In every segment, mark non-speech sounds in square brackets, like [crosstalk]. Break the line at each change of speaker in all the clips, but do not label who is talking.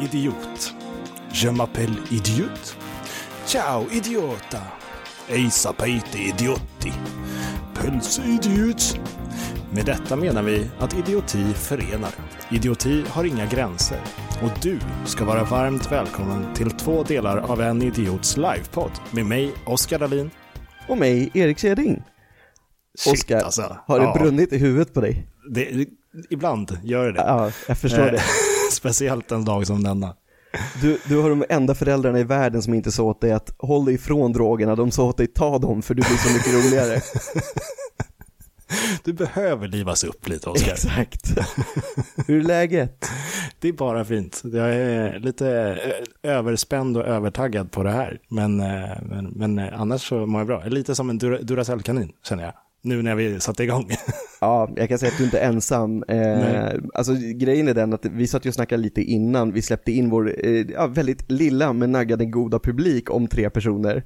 idiot. Je m'appelle idiot. Ciao idiota. Ei sapete idiotti. Pölse-idiot. Med detta menar vi att idioti förenar. Idioti har inga gränser. Och du ska vara varmt välkommen till två delar av en idiots livepodd med mig, Oskar Dahlin.
Och mig, Erik Seding. Oskar,
alltså.
har det
Ja,
brunnit i huvudet på dig?
det, ibland gör det
Ja, jag förstår
Eh,
det. [laughs] [laughs]
Speciellt en dag som denna.
Du, du har de enda föräldrarna i världen som inte sa åt dig att håll dig ifrån drogerna, de sa åt dig ta dem för du blir så mycket roligare. [laughs]
Du behöver livas upp lite, Oskar.
Exakt. [laughs] Hur är läget?
Det är bara fint. Jag är lite eh, överspänd och övertaggad på det här. Men, eh, men, men eh, annars så mår jag bra. Lite som en Dura- Duracell-kanin, känner jag. Nu när vi satte igång. [laughs]
Ja, jag kan säga att du inte är ensam. Eh, alltså grejen är den att vi satt ju och snackade lite innan vi släppte in vår eh, ja, väldigt lilla men naggade goda publik om tre personer.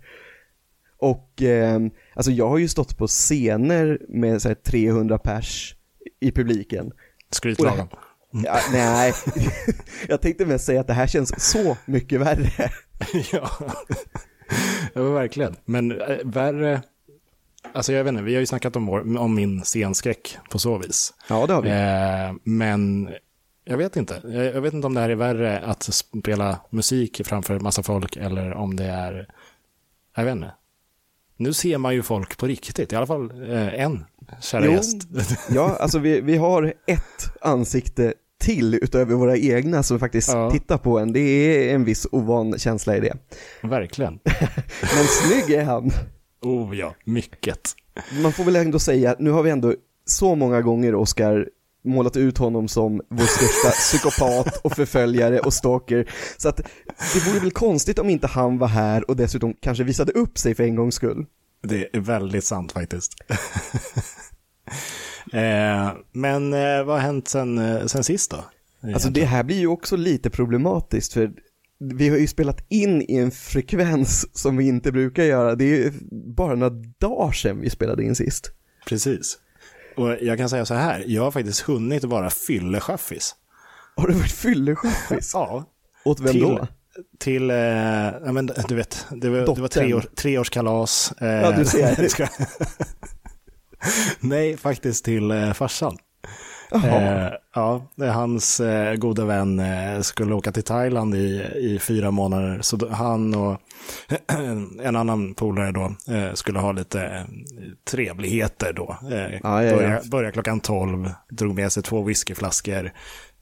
Och eh, alltså jag har ju stått på scener med så här, 300 pers i publiken.
Skrytlagom.
Ja, nej, [laughs] jag tänkte mest säga att det här känns så mycket värre. [laughs]
ja. verkligen. Men äh, värre... Alltså jag vet inte, vi har ju snackat om, vår, om min scenskräck på så vis.
Ja, det har vi.
Eh, men jag vet inte. Jag, vet inte om det här är värre att spela musik framför massa folk eller om det är... Jag vet inte. Nu ser man ju folk på riktigt, i alla fall eh, en kära
Jo.
gäst. [laughs]
Ja, alltså vi, vi har ett ansikte till utöver våra egna som faktiskt
Ja.
tittar på en. Det är en viss ovan känsla i det.
Verkligen. [laughs]
Men snygg är han.
Oh ja, mycket.
Man får väl ändå säga, nu har vi ändå så många gånger, Oscar, målat ut honom som vår största [laughs] psykopat och förföljare och stalker. Så att det vore väl konstigt om inte han var här och dessutom kanske visade upp sig för en gångs skull.
Det är väldigt sant faktiskt. [laughs] eh, men eh, vad har hänt sen, eh, sen sist då?
Alltså det här blir ju också lite problematiskt för vi har ju spelat in i en frekvens som vi inte brukar göra. Det är ju bara några dagar sedan vi spelade in sist.
Precis. Och jag kan säga så här, jag har faktiskt hunnit vara fyllechaffis.
Har du varit fyllechaffis? [laughs]
Ja.
Åt vem
till,
då?
Till, eh, ja men du vet, det var, det var tre år, treårskalas. Eh,
Ja, du ser. [laughs]
ska- [laughs] Nej, faktiskt till eh, farsan. Eh, ja, hans eh, goda vän eh, skulle åka till Thailand i, i fyra månader. Så då, han och [clears throat] en annan polare då eh, skulle ha lite eh, trevligheter då.
Ja, ja.
Börja, börja klockan 12, drog med sig två whiskyflaskor,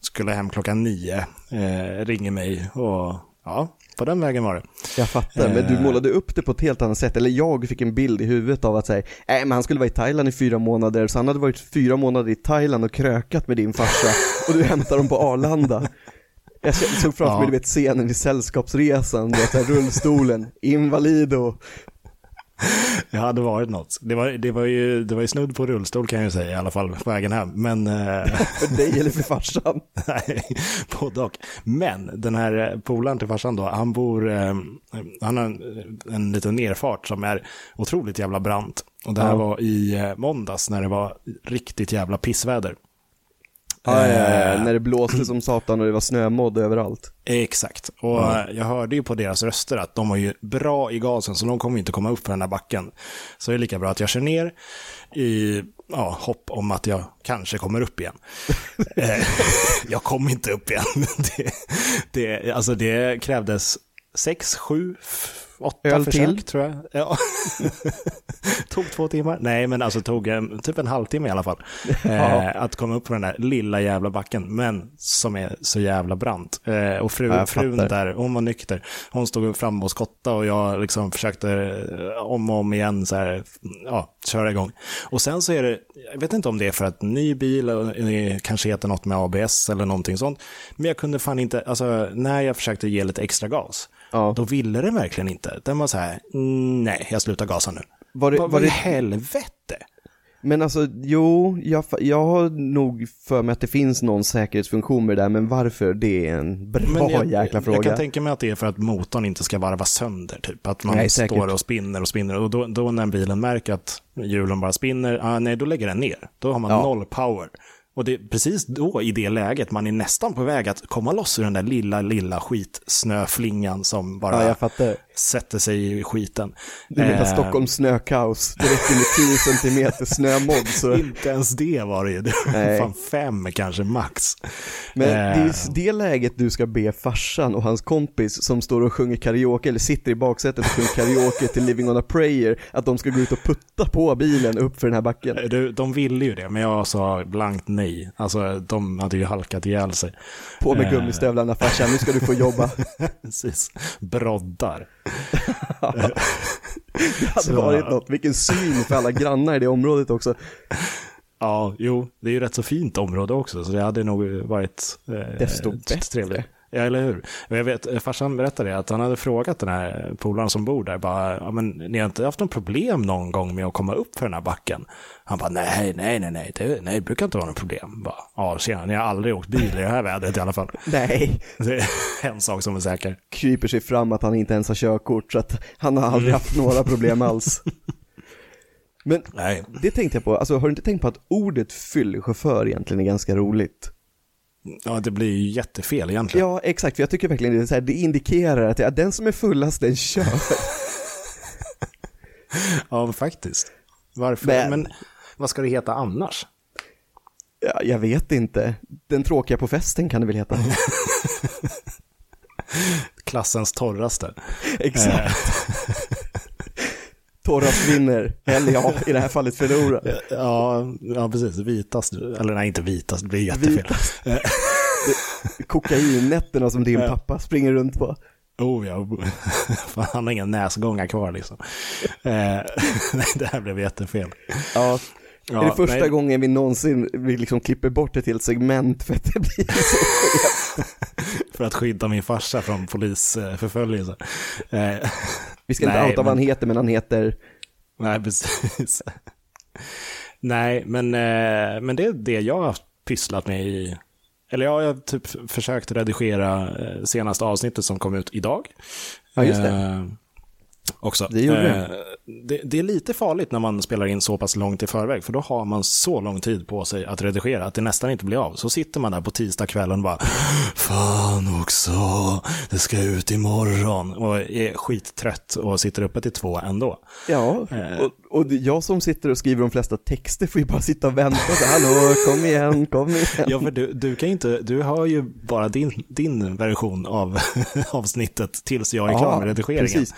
skulle hem klockan 9, eh, ringer mig och ja, på den vägen var det.
Jag fattar, men du målade upp det på ett helt annat sätt, eller jag fick en bild i huvudet av att säga, nej men han skulle vara i Thailand i fyra månader, så han hade varit fyra månader i Thailand och krökat med din farsa, och du hämtar dem på Arlanda. Jag såg framför
Ja.
mig, du vet scenen i Sällskapsresan, du vet rullstolen, invalido. [laughs]
Det hade varit något. Det var, det var, ju, det var ju snudd på rullstol kan jag ju säga i alla fall på vägen hem. Men eh,
För [laughs] dig eller för farsan? [laughs]
Nej, både och. Men den här eh, polaren till farsan då, han bor, eh, han har en, en liten nerfart som är otroligt jävla brant. Och det här
Ja.
var i eh, måndags när det var riktigt jävla pissväder.
Ja, ja, ja,
Eh,
när det blåste som satan och det var snömodd överallt.
Exakt, och eh, jag hörde ju på deras röster att de var ju bra i gasen så de kommer inte komma upp för den här backen. Så det är lika bra att jag kör ner i ja, hopp om att jag kanske kommer upp igen. [laughs] Eh, [laughs] jag kom inte upp igen. [laughs] det, det, alltså det krävdes sex, sju, åtta
Öl
försök
till?
tror jag. Ja. [laughs] tog två timmar. Nej, men alltså tog eh, typ en halvtimme i alla fall. [laughs] Eh, att komma upp för den där lilla jävla backen, men som är så jävla brant. Eh, och fru,
Ja,
frun där, hon var nykter. Hon stod framme och skottade och jag liksom försökte eh, om och om igen så här, ja, köra igång. Och sen så är det, jag vet inte om det är för att ny bil det kanske heter något med ABS eller någonting sånt. Men jag kunde fan inte, alltså när jag försökte ge lite extra gas,
Ja.
då ville den verkligen inte. Den var så här, "Mm, nej, jag slutar gasa nu.
Var det,
Vad
var det,
helvete?
men alltså, jo, jag, jag har nog för mig att det finns någon säkerhetsfunktion med det där, men varför, det är en bra
Men jag,
jäkla fråga.
Jag kan tänka mig att det är för att motorn inte ska varva sönder, typ. Att man
Nej, säkert.
står och spinner och spinner. Och då, då när bilen märker att hjulen bara spinner, ah, nej, då lägger den ner. Då har man
Ja.
noll power. Och det är precis då, i det läget, man är nästan på väg att komma loss ur den där lilla, lilla skitsnöflingan som bara
Ja, jag fattar
sätter sig i skiten.
Du menar
Eh,
Stockholms snökaos, det räcker med 10 [laughs] centimeter snömodd så...
Inte ens det var det ju. Det var
Nej.
fan fem kanske max.
Men det är
Eh.
det läget du ska be farsan och hans kompis som står och sjunger karaoke, eller sitter i baksätet och sjunger karaoke till Living on a prayer, att de ska gå ut och putta på bilen upp för den här backen.
Du, de ville ju det, men jag sa blankt nej. Alltså, de hade ju halkat ihjäl sig.
På med
Eh.
gummistövlarna farsan, nu ska du få jobba. [laughs]
Precis. Broddar.
Det hade
Så-
varit något, vilken syn för alla grannar i det området också.
Ja, jo, det är ju rätt så fint område också, så det hade nog varit eh,
Desto bättre.
trevligt. Ja, eller hur? Jag vet, farsan berättade att han hade frågat den här polaren som bor där, bara, ja men ni har inte haft någon problem någon gång med att komma upp för den här backen? Han bara, nej, nej, nej, nej, det, nej, det brukar inte vara något problem. Bara, ja, tjena, ni har aldrig åkt bil i det här vädret i alla fall. [laughs]
Nej,
Det är en sak som är säker.
kryper sig fram att han inte ens har körkort, så att han har aldrig haft några problem alls. [laughs] Men
Nej,
det tänkte jag på, alltså har du inte tänkt på att ordet fyllechaufför egentligen är ganska roligt?
Ja, det blir ju jättefel egentligen.
Ja, exakt, för jag tycker verkligen det, här, det indikerar att ja, den som är fullast den kör. [laughs]
Ja, faktiskt. Varför?
Men-
Men, vad ska det heta annars?
Ja, jag vet inte. Den tråkiga på festen kan det väl heta. [laughs]
Klassens torraste.
Exakt. Torrast vinner, eller ja, i det här fallet förlorar.
Ja, ja precis. Vitast, eller nej inte vitast, det blir jättefel. [laughs]
Kokainnätterna som din pappa springer runt på.
Oh ja, [laughs] Fan, han har inga näsgångar kvar liksom. Eh, [laughs] nej, det här blev jättefel.
Ja,
Ja,
det är första
nej,
gången vi någonsin vi liksom klipper bort ett helt segment för att det blir så.
För att skydda min farsa från polisförföljelse. Eh,
Vi ska inte outa vad han
men-
heter, men han heter,
nej, precis. nej, men, eh, men det är det jag har pysslat med i eller ja, jag har typ försökt redigera eh, senaste avsnittet som kom ut idag.
Ja, just det.
Eh, också.
Det gjorde
Eh, det. Det är lite farligt när man spelar in så pass långt i förväg, för då har man så lång tid på sig att redigera att det nästan inte blir av. Så sitter man där på tisdagskvällen och bara, fan också, det ska ut imorgon. Och är skittrött och sitter uppe till två ändå.
ja,
Eh.
och, och jag som sitter och skriver de flesta texter får ju bara sitta och vänta så hallå, kom igen, kom igen. [laughs]
Ja, för du, du kan inte, du har ju bara din, din version av [laughs] avsnittet tills jag är klar med redigeringen.
Precis.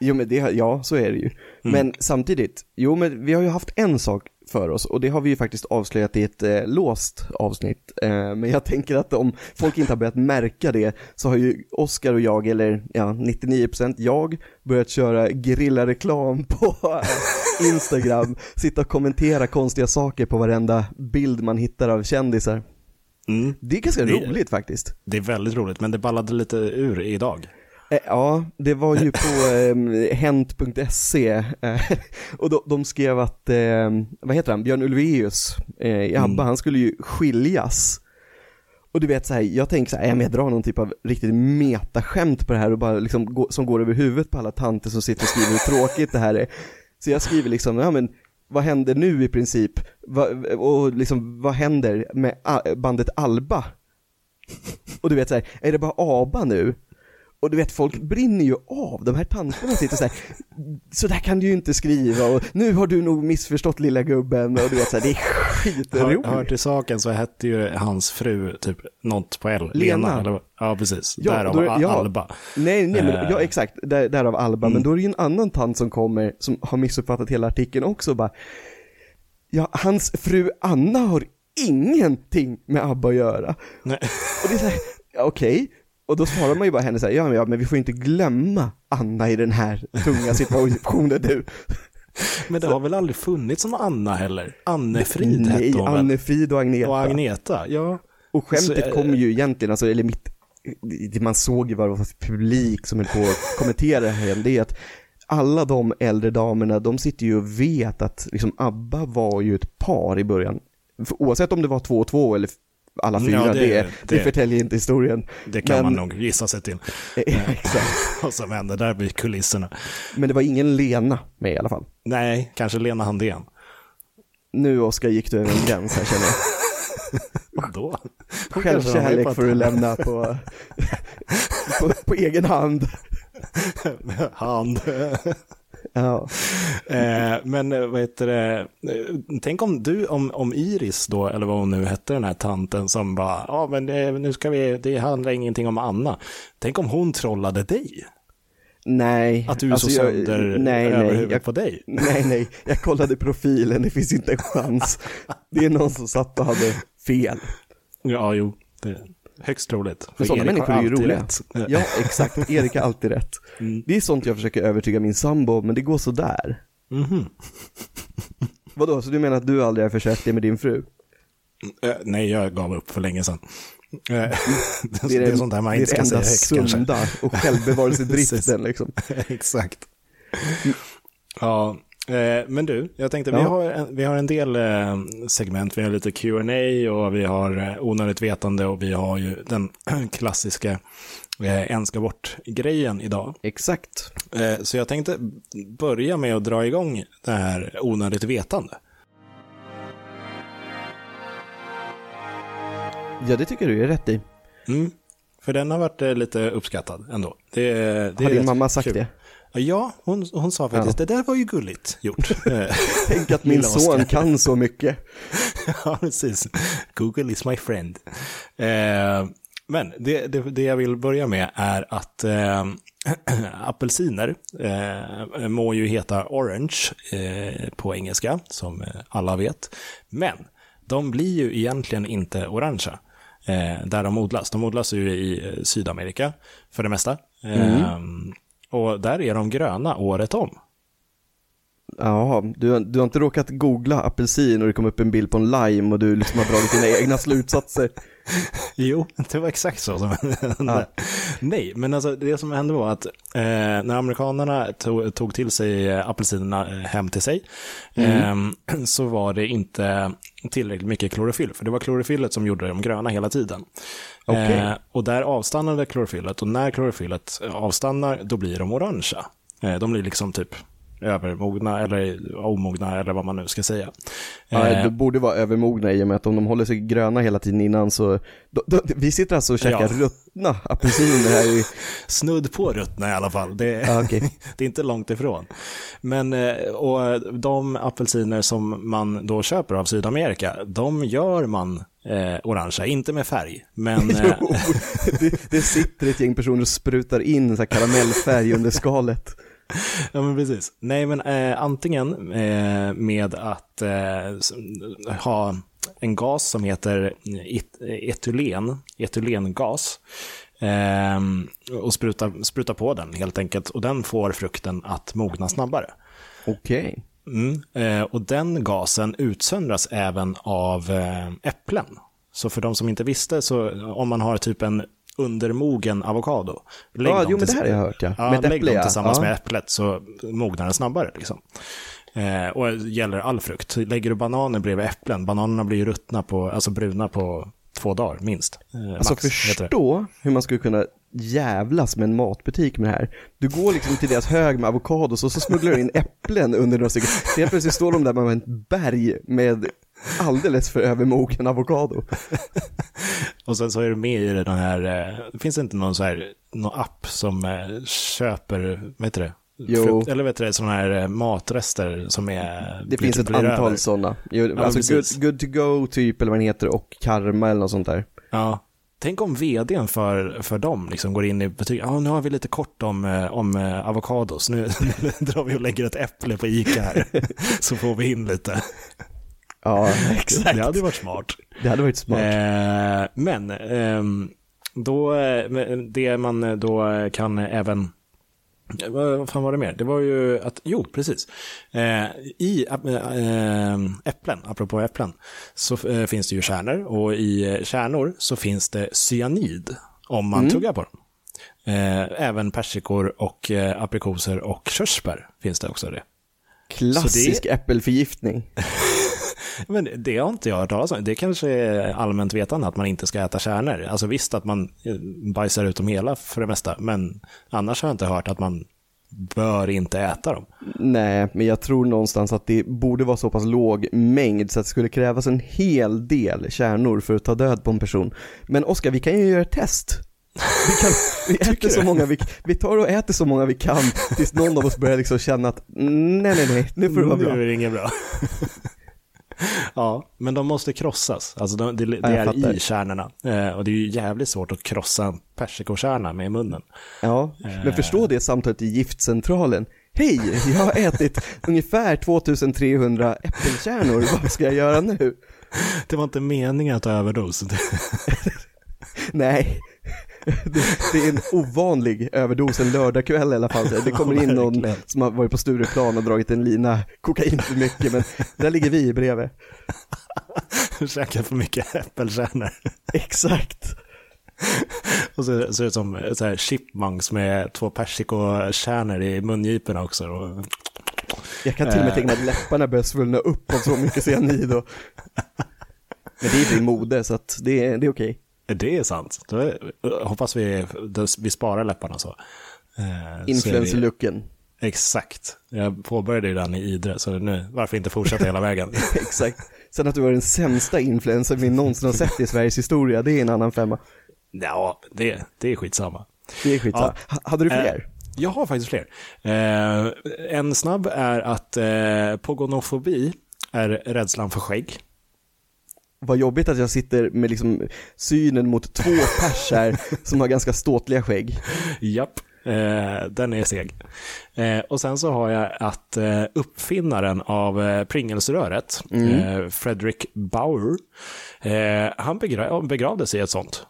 Jo men det, ja så är det ju.
Mm.
Men samtidigt, jo men vi har ju haft en sak för oss och det har vi ju faktiskt avslöjat i ett eh, låst avsnitt. Eh, men jag tänker att om folk inte har börjat märka det så har ju Oskar och jag, eller ja 99% jag, börjat köra gerillareklam på eh, [laughs] Instagram, sitta och kommentera konstiga saker på varenda bild man hittar av kändisar.
Mm.
Det är ganska
Det-
roligt faktiskt.
Det är väldigt roligt, men det ballade lite ur idag.
Eh, Ja, det var ju på eh, hent.se eh, och de, de skrev att, eh, vad heter han, Björn Ulvaeus eh, i ABBA, han skulle ju skiljas. Och du vet så här, jag tänker så här, men jag drar någon typ av riktigt metaskämt på det här och bara liksom gå, som går över huvudet på alla tanter som sitter och skriver hur tråkigt det här är. Så jag skriver liksom, ja men vad händer nu i princip? Va, och liksom, vad händer med bandet Alba? Och du vet så här, är det bara ABBA nu? Och du vet, folk brinner ju av, de här tanterna sitter så här, så där kan du ju inte skriva och nu har du nog missförstått lilla gubben och du vet så här, det är skitroligt.
hör till saken så hette ju hans fru typ något på L.
Lena.
eller, ja, precis.
Ja,
Därav
är- ja.
Alba.
Nej, nej, men,
Eh.
ja exakt, där, därav Alba,
Mm.
men då är det ju en annan tant som kommer som har missuppfattat hela artikeln också bara, ja, hans fru Anna har ingenting med ABBA att göra.
Nej.
Och det är så här, ja, okej, och då svarar man ju bara henne så här, ja, men, ja men vi får ju inte glömma Anna i den här tunga situationen du.
Men det har väl aldrig funnits någon Anna heller? Annefrid hette hon väl?
Anne-Frid och Agneta.
Och Agneta, ja.
Och skämtet
Så, eh,
kom ju egentligen, alltså, eller mitt, man såg ju vad det var för publik som höll på att kommentera det här, det är att alla de äldre damerna, de sitter ju och vet att liksom ABBA var ju ett par i början. För Oavsett om det var två och två eller alla fyra,
Ja, det-
det, det,
det-
förtäljer inte historien.
Det kan
Men-
man nog gissa sig till. [laughs]
Eh, Exakt. [laughs]
Vad som hände där vid kulisserna.
Men det var ingen Lena med i alla fall.
Nej, kanske Lena Handén.
Nu Oskar gick du över en gräns här känner jag. [laughs]
Då?
Självkärlek får du lämna på, på, på egen hand.
Hand. [laughs]
Ja.
Eh, men eh, vad heter det, eh, tänk om du, om, om Iris då, eller vad hon nu hette, den här tanten som bara, ja men eh, nu ska vi, det handlar ingenting om Anna. Tänk om hon trollade dig?
Nej.
Att du är
alltså
så
jag-
sönder
nej,
över
nej,
huvudet
jag,
på dig?
nej, nej, jag kollade profilen, det finns inte en chans. Det är någon som satt och hade fel.
Ja, jo, det högst troligt.
Men sådana människor är ju roliga.
rätt.
Ja, exakt. [laughs] Erik har alltid rätt.
Mm.
Det är sånt jag försöker övertyga min sambo, men det går så där.
Mhm. [laughs]
Vadå, så du menar att du aldrig har försökt det med din fru?
Eh, nej, jag gav upp för länge sedan. Eh, det, [laughs]
Det är,
är sånt där man
det,
inte
är
ska
det
säga
enda
högt kanske.
sunda och självbevarelsedriften liksom.
Exakt. Ja, eh, men du, jag tänkte vi,
Ja.
har en, vi har en del eh, segment. Vi har lite Q&A och vi har eh, onödigt vetande och vi har ju den [clears throat] klassiska eh, en ska bort-grejen idag.
Exakt.
Eh, så jag tänkte börja med att dra igång det här onödigt vetande.
Ja, det tycker du är rätt i.
Mm. För den har varit eh, lite uppskattad ändå. Det, det
Har din mamma sagt
kul.
det?
Ja, hon, hon sa faktiskt det där var ju gulligt gjort. [laughs]
Tänk att min son kan så mycket. [laughs]
ja, precis. Google is my friend. Eh, men det, det, det jag vill börja med är att eh, [clears throat] apelsiner eh, må ju heta orange eh, på engelska, som eh, alla vet. Men de blir ju egentligen inte orangea eh, där de odlas. De odlas ju i eh, Sydamerika för det mesta. Eh, och där är de gröna året om.
Ja, du, du har inte råkat googla apelsin och det kom upp en bild på en lime och du liksom har dragit dina [laughs] egna slutsatser.
Jo, det var exakt så som hände. Nej, men alltså det som hände var att eh, när amerikanerna tog, tog till sig eh, apelsinerna eh, hem till sig eh, [clears throat] så var det inte tillräckligt mycket klorofyll, för det var klorofyllet som gjorde dem gröna hela tiden.
Okay.
Eh, och där avstannade klorofyllet och när klorofyllet avstannar då blir de orangea. Eh, de blir liksom typ övermogna eller omogna eller vad man nu ska säga.
Ja,
Eh,
det borde vara övermogna i och med att om de håller sig gröna hela tiden innan så, då, då, vi sitter alltså och käkar
Ja.
ruttna apelsiner här i, [laughs]
Snudd på ruttna i alla fall. Det,
Ja, okej. [laughs]
det är inte långt ifrån. Men eh, och de apelsiner som man då köper av Sydamerika, de gör man eh, orangea, inte med färg. Men [laughs] eh,
jo, det, det sitter ett gäng personer och sprutar in så karamellfärg under skalet. [laughs]
Ja, men precis. Nej, men eh, antingen eh, med att eh, ha en gas som heter et etylen, etylengas. Eh, och spruta, spruta på den helt enkelt. Och den får frukten att mogna snabbare.
Okej.
Mm. Eh, och den gasen utsöndras även av eh, äpplen. Så för de som inte visste, så om man har typ en undermogen avokado. lägg
Ja, jo men det här har jag hört ja.
Ja,
Med
lägg
äpple
dem tillsammans
ja.
med äpplet så mognar den snabbare. Liksom. Eh, och det gäller all frukt. Lägger du bananer bredvid äpplen, bananerna blir ju ruttna på, alltså bruna på två dagar minst. Eh,
Alltså
max,
förstå hur man skulle kunna jävlas med en matbutik med det här. Du går liksom till deras hög med avokados och så smugglar du in äpplen under några stycken. Helt plötsligt står de där med ett berg med alldeles för övermogen avokado. [laughs]
Och sen så är du med i den här, eh, finns det inte någon så här, någon app som eh, köper, vad heter det?
Jo.
Frukt, eller vet du, sådana här eh, matrester som är...
Det finns ett
blir
antal sådana. Jo,
Ja,
alltså good, good to go typ, eller vad den heter, och karma eller något sånt där.
Ja. Tänk om vdn för, för dem liksom går in i butiken, ja nu har vi lite kort om, om avokados, nu, [laughs] nu drar vi och lägger ett äpple på Ica här, [laughs] så får vi in lite.
Ja, [laughs] exakt.
Det hade varit smart.
Det hade varit smart.
Eh, men ehm, då, eh, men det man då kan även eh, vad fan var det mer? Det var ju att, jo precis. Eh, I äh, äpplen, apropå äpplen, så eh, finns det ju kärnor och i eh, kärnor så finns det cyanid om man tuggar på dem. Eh, även persikor och eh, aprikoser och körsbär finns det också det.
Klassisk äppelförgiftning. [laughs]
Men det har inte jag hört talas om. Det kanske är allmänt vetande att man inte ska äta kärnor. Alltså visst att man eh, bajsar ut dem hela för det mesta, men annars har jag inte hört att man bör inte äta dem.
Nej, men jag tror någonstans att det borde vara så pass låg mängd så att det skulle krävas en hel del kärnor för att ta död på en person. Men Oskar, vi kan ju göra ett test. Vi, kan, vi [laughs] äter så många vi, vi tar och äter så många vi kan tills någon av oss börjar liksom känna att nej, nej, nej, nu får det vara bra.
Nu är det inget bra. [laughs] [laughs] ja, men de måste krossas. Alltså de, det, det
Ja,
är
fattar.
i kärnorna. Eh, och det är ju jävligt svårt att krossa en persikokärna med munnen.
Ja, men förstå det samtalet i giftcentralen. Hej, jag har ätit [laughs] ungefär 2300 äppelkärnor, vad ska jag göra nu?
Det var inte meningen att ta överdos. [laughs]
Nej, [laughs] det, det är en ovanlig överdos en lördagkväll i alla fall. Det kommer in någon som har varit på Stureplan och dragit en lina kokain för mycket, men där ligger vi bredvid. [laughs]
Käkar för mycket äppelkärnor. [laughs]
Exakt.
Och så ser det ut som så här chipmunks med två persikokärnor i mungiporna också. Och,
Jag kan till och med tänka mig att läpparna börjar svullna upp av så mycket cyanid och... Men det är i mode, så att det är, det är okej.
Det är sant. Då är, hoppas vi, då, vi sparar läpparna så. Eh,
Influencer-looken.
Exakt. Jag påbörjade ju den i Idre, så nu, varför inte fortsätta hela vägen? [laughs]
Exakt. Sen att du var den sämsta influencer vi någonsin har sett i Sveriges historia, det är en annan femma.
ja, det, det är skitsamma.
Det är skitsamma. Ha- Hade du fler?
Eh, jag har faktiskt fler. Eh, en snabb är att eh, pogonofobi är rädslan för skägg.
Vad jobbigt att jag sitter med liksom synen mot två pers här [laughs] som har ganska ståtliga skägg.
Japp, eh, den är seg. Eh, och sen så har jag att eh, uppfinnaren av eh, Pringles-röret, eh, Frederick Bauer, eh, han begra- begravdes i ett sånt.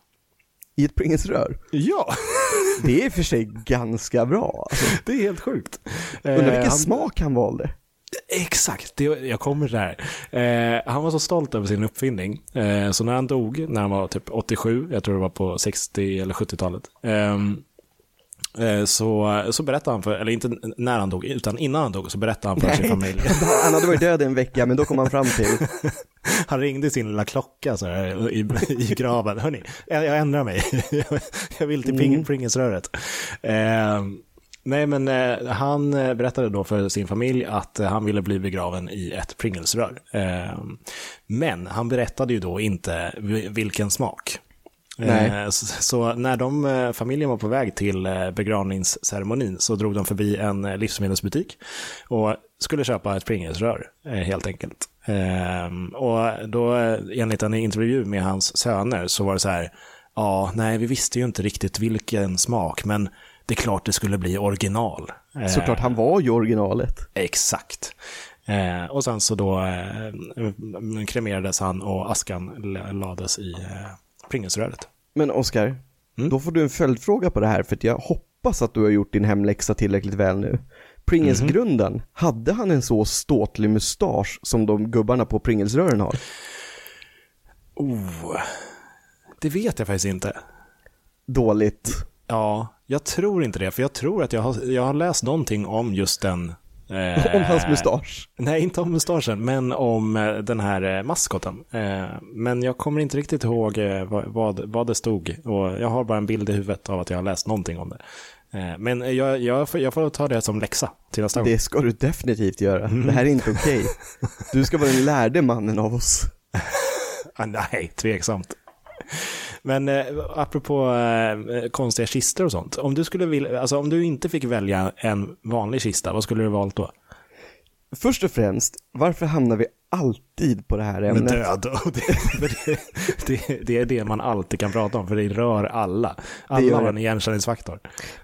I ett Pringles-rör.
Ja,
Det är i och för sig ganska bra. Alltså, [laughs]
det är helt sjukt. Eh,
undrar vilken
han-
smak han valde.
Exakt, det, jag kommer där. Eh, han var så stolt över sin uppfinning, eh, så när han dog, när han var typ 87, jag tror det var på 60 eller 70-talet, ehm, eh, så, så berättade han för, eller inte när han dog, utan innan han dog, så berättade han för sin familj. [laughs]
Han hade varit död en vecka, men då kom han fram till, [laughs]
Han ringde sin lilla klocka så här, i, i graven. Hörni, jag, jag ändrar mig. [laughs] jag vill till ping, Pringles-röret. Eh, nej, men eh, han eh, berättade då för sin familj att eh, han ville bli begraven i ett Pringles-rör. Eh, men han berättade ju då inte vi- vilken smak.
Nej.
Eh, Så, så när de, eh, familjen var på väg till begravningsceremonin så drog de förbi en livsmedelsbutik och skulle köpa ett Pringles-rör helt enkelt. Och då enligt en intervju med hans söner så var det så här, ja, nej, vi visste ju inte riktigt vilken smak, men det är klart det skulle bli original. Eh,
såklart han var ju originalet.
Exakt. Eh, och sen så då eh, kremerades han och askan lades i eh, Pringles-röret.
Men Oskar, då får du en följdfråga på det här, för att jag hoppas att du har gjort din hemläxa tillräckligt väl nu. Pringles-grundaren, hade han en så ståtlig mustasch som de gubbarna på Pringles-rören har?
Oh, det vet jag faktiskt inte.
Dåligt.
Ja, jag tror inte det, för jag tror att jag har, jag har läst någonting om just den. eh, [laughs]
Om hans mustasch.
Nej, inte om mustaschen, men om eh, den här eh, maskoten. Eh, men jag kommer inte riktigt ihåg eh, vad, vad, vad det stod. Och jag har bara en bild i huvudet av att jag har läst någonting om det. Eh, men jag, jag, får, jag får ta det som läxa till nästa gång.
Det ska du definitivt göra. Det här är inte okej. [laughs] Du ska vara den lärde mannen av oss.
Ah, nej, tveksamt. Men eh, apropå eh, konstiga kistor och sånt. Om du, skulle vilja, alltså, om du inte fick välja en vanlig kista, vad skulle du valt då?
Först och främst, varför hamnar vi alltid på det här
Med
ämnet?
död. [laughs] Och det, det, det, det är det man alltid kan prata om, för det rör alla. Alla har en igenkänningsfaktor.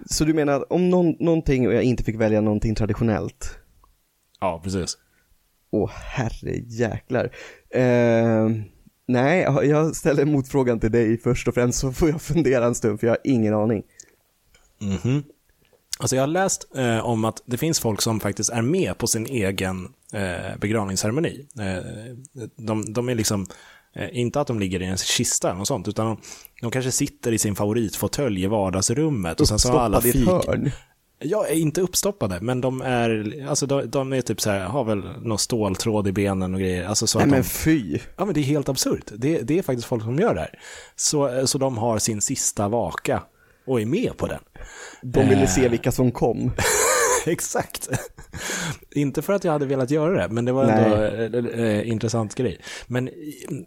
Så du menar att om någon, någonting och jag inte fick välja någonting traditionellt?
Ja, precis.
Åh herre jäklar. Eh, nej, jag- ställer motfrågan till dig först och främst så får jag fundera en stund för jag har ingen aning.
Mhm. Alltså jag har läst eh, om att det finns folk som faktiskt är med på sin egen eh, begravningsceremoni. Eh, de, de är liksom, eh, inte att de ligger i en kista eller något sånt, utan de, de kanske sitter i sin favoritfåtölj i vardagsrummet och sen så har alla fik.
hörn.
Ja, inte uppstoppade, men de är, alltså de, de är typ så här, har väl någon ståltråd i benen och grejer. Alltså så
Nej men
de,
fy.
ja men det är helt absurt. Det, det är faktiskt folk som gör det här. Så, så de har sin sista vaka och är med på den.
De ville se vilka som kom. [laughs]
Exakt. Inte för att jag hade velat göra det, men det var ändå en äh, intressant grej. Men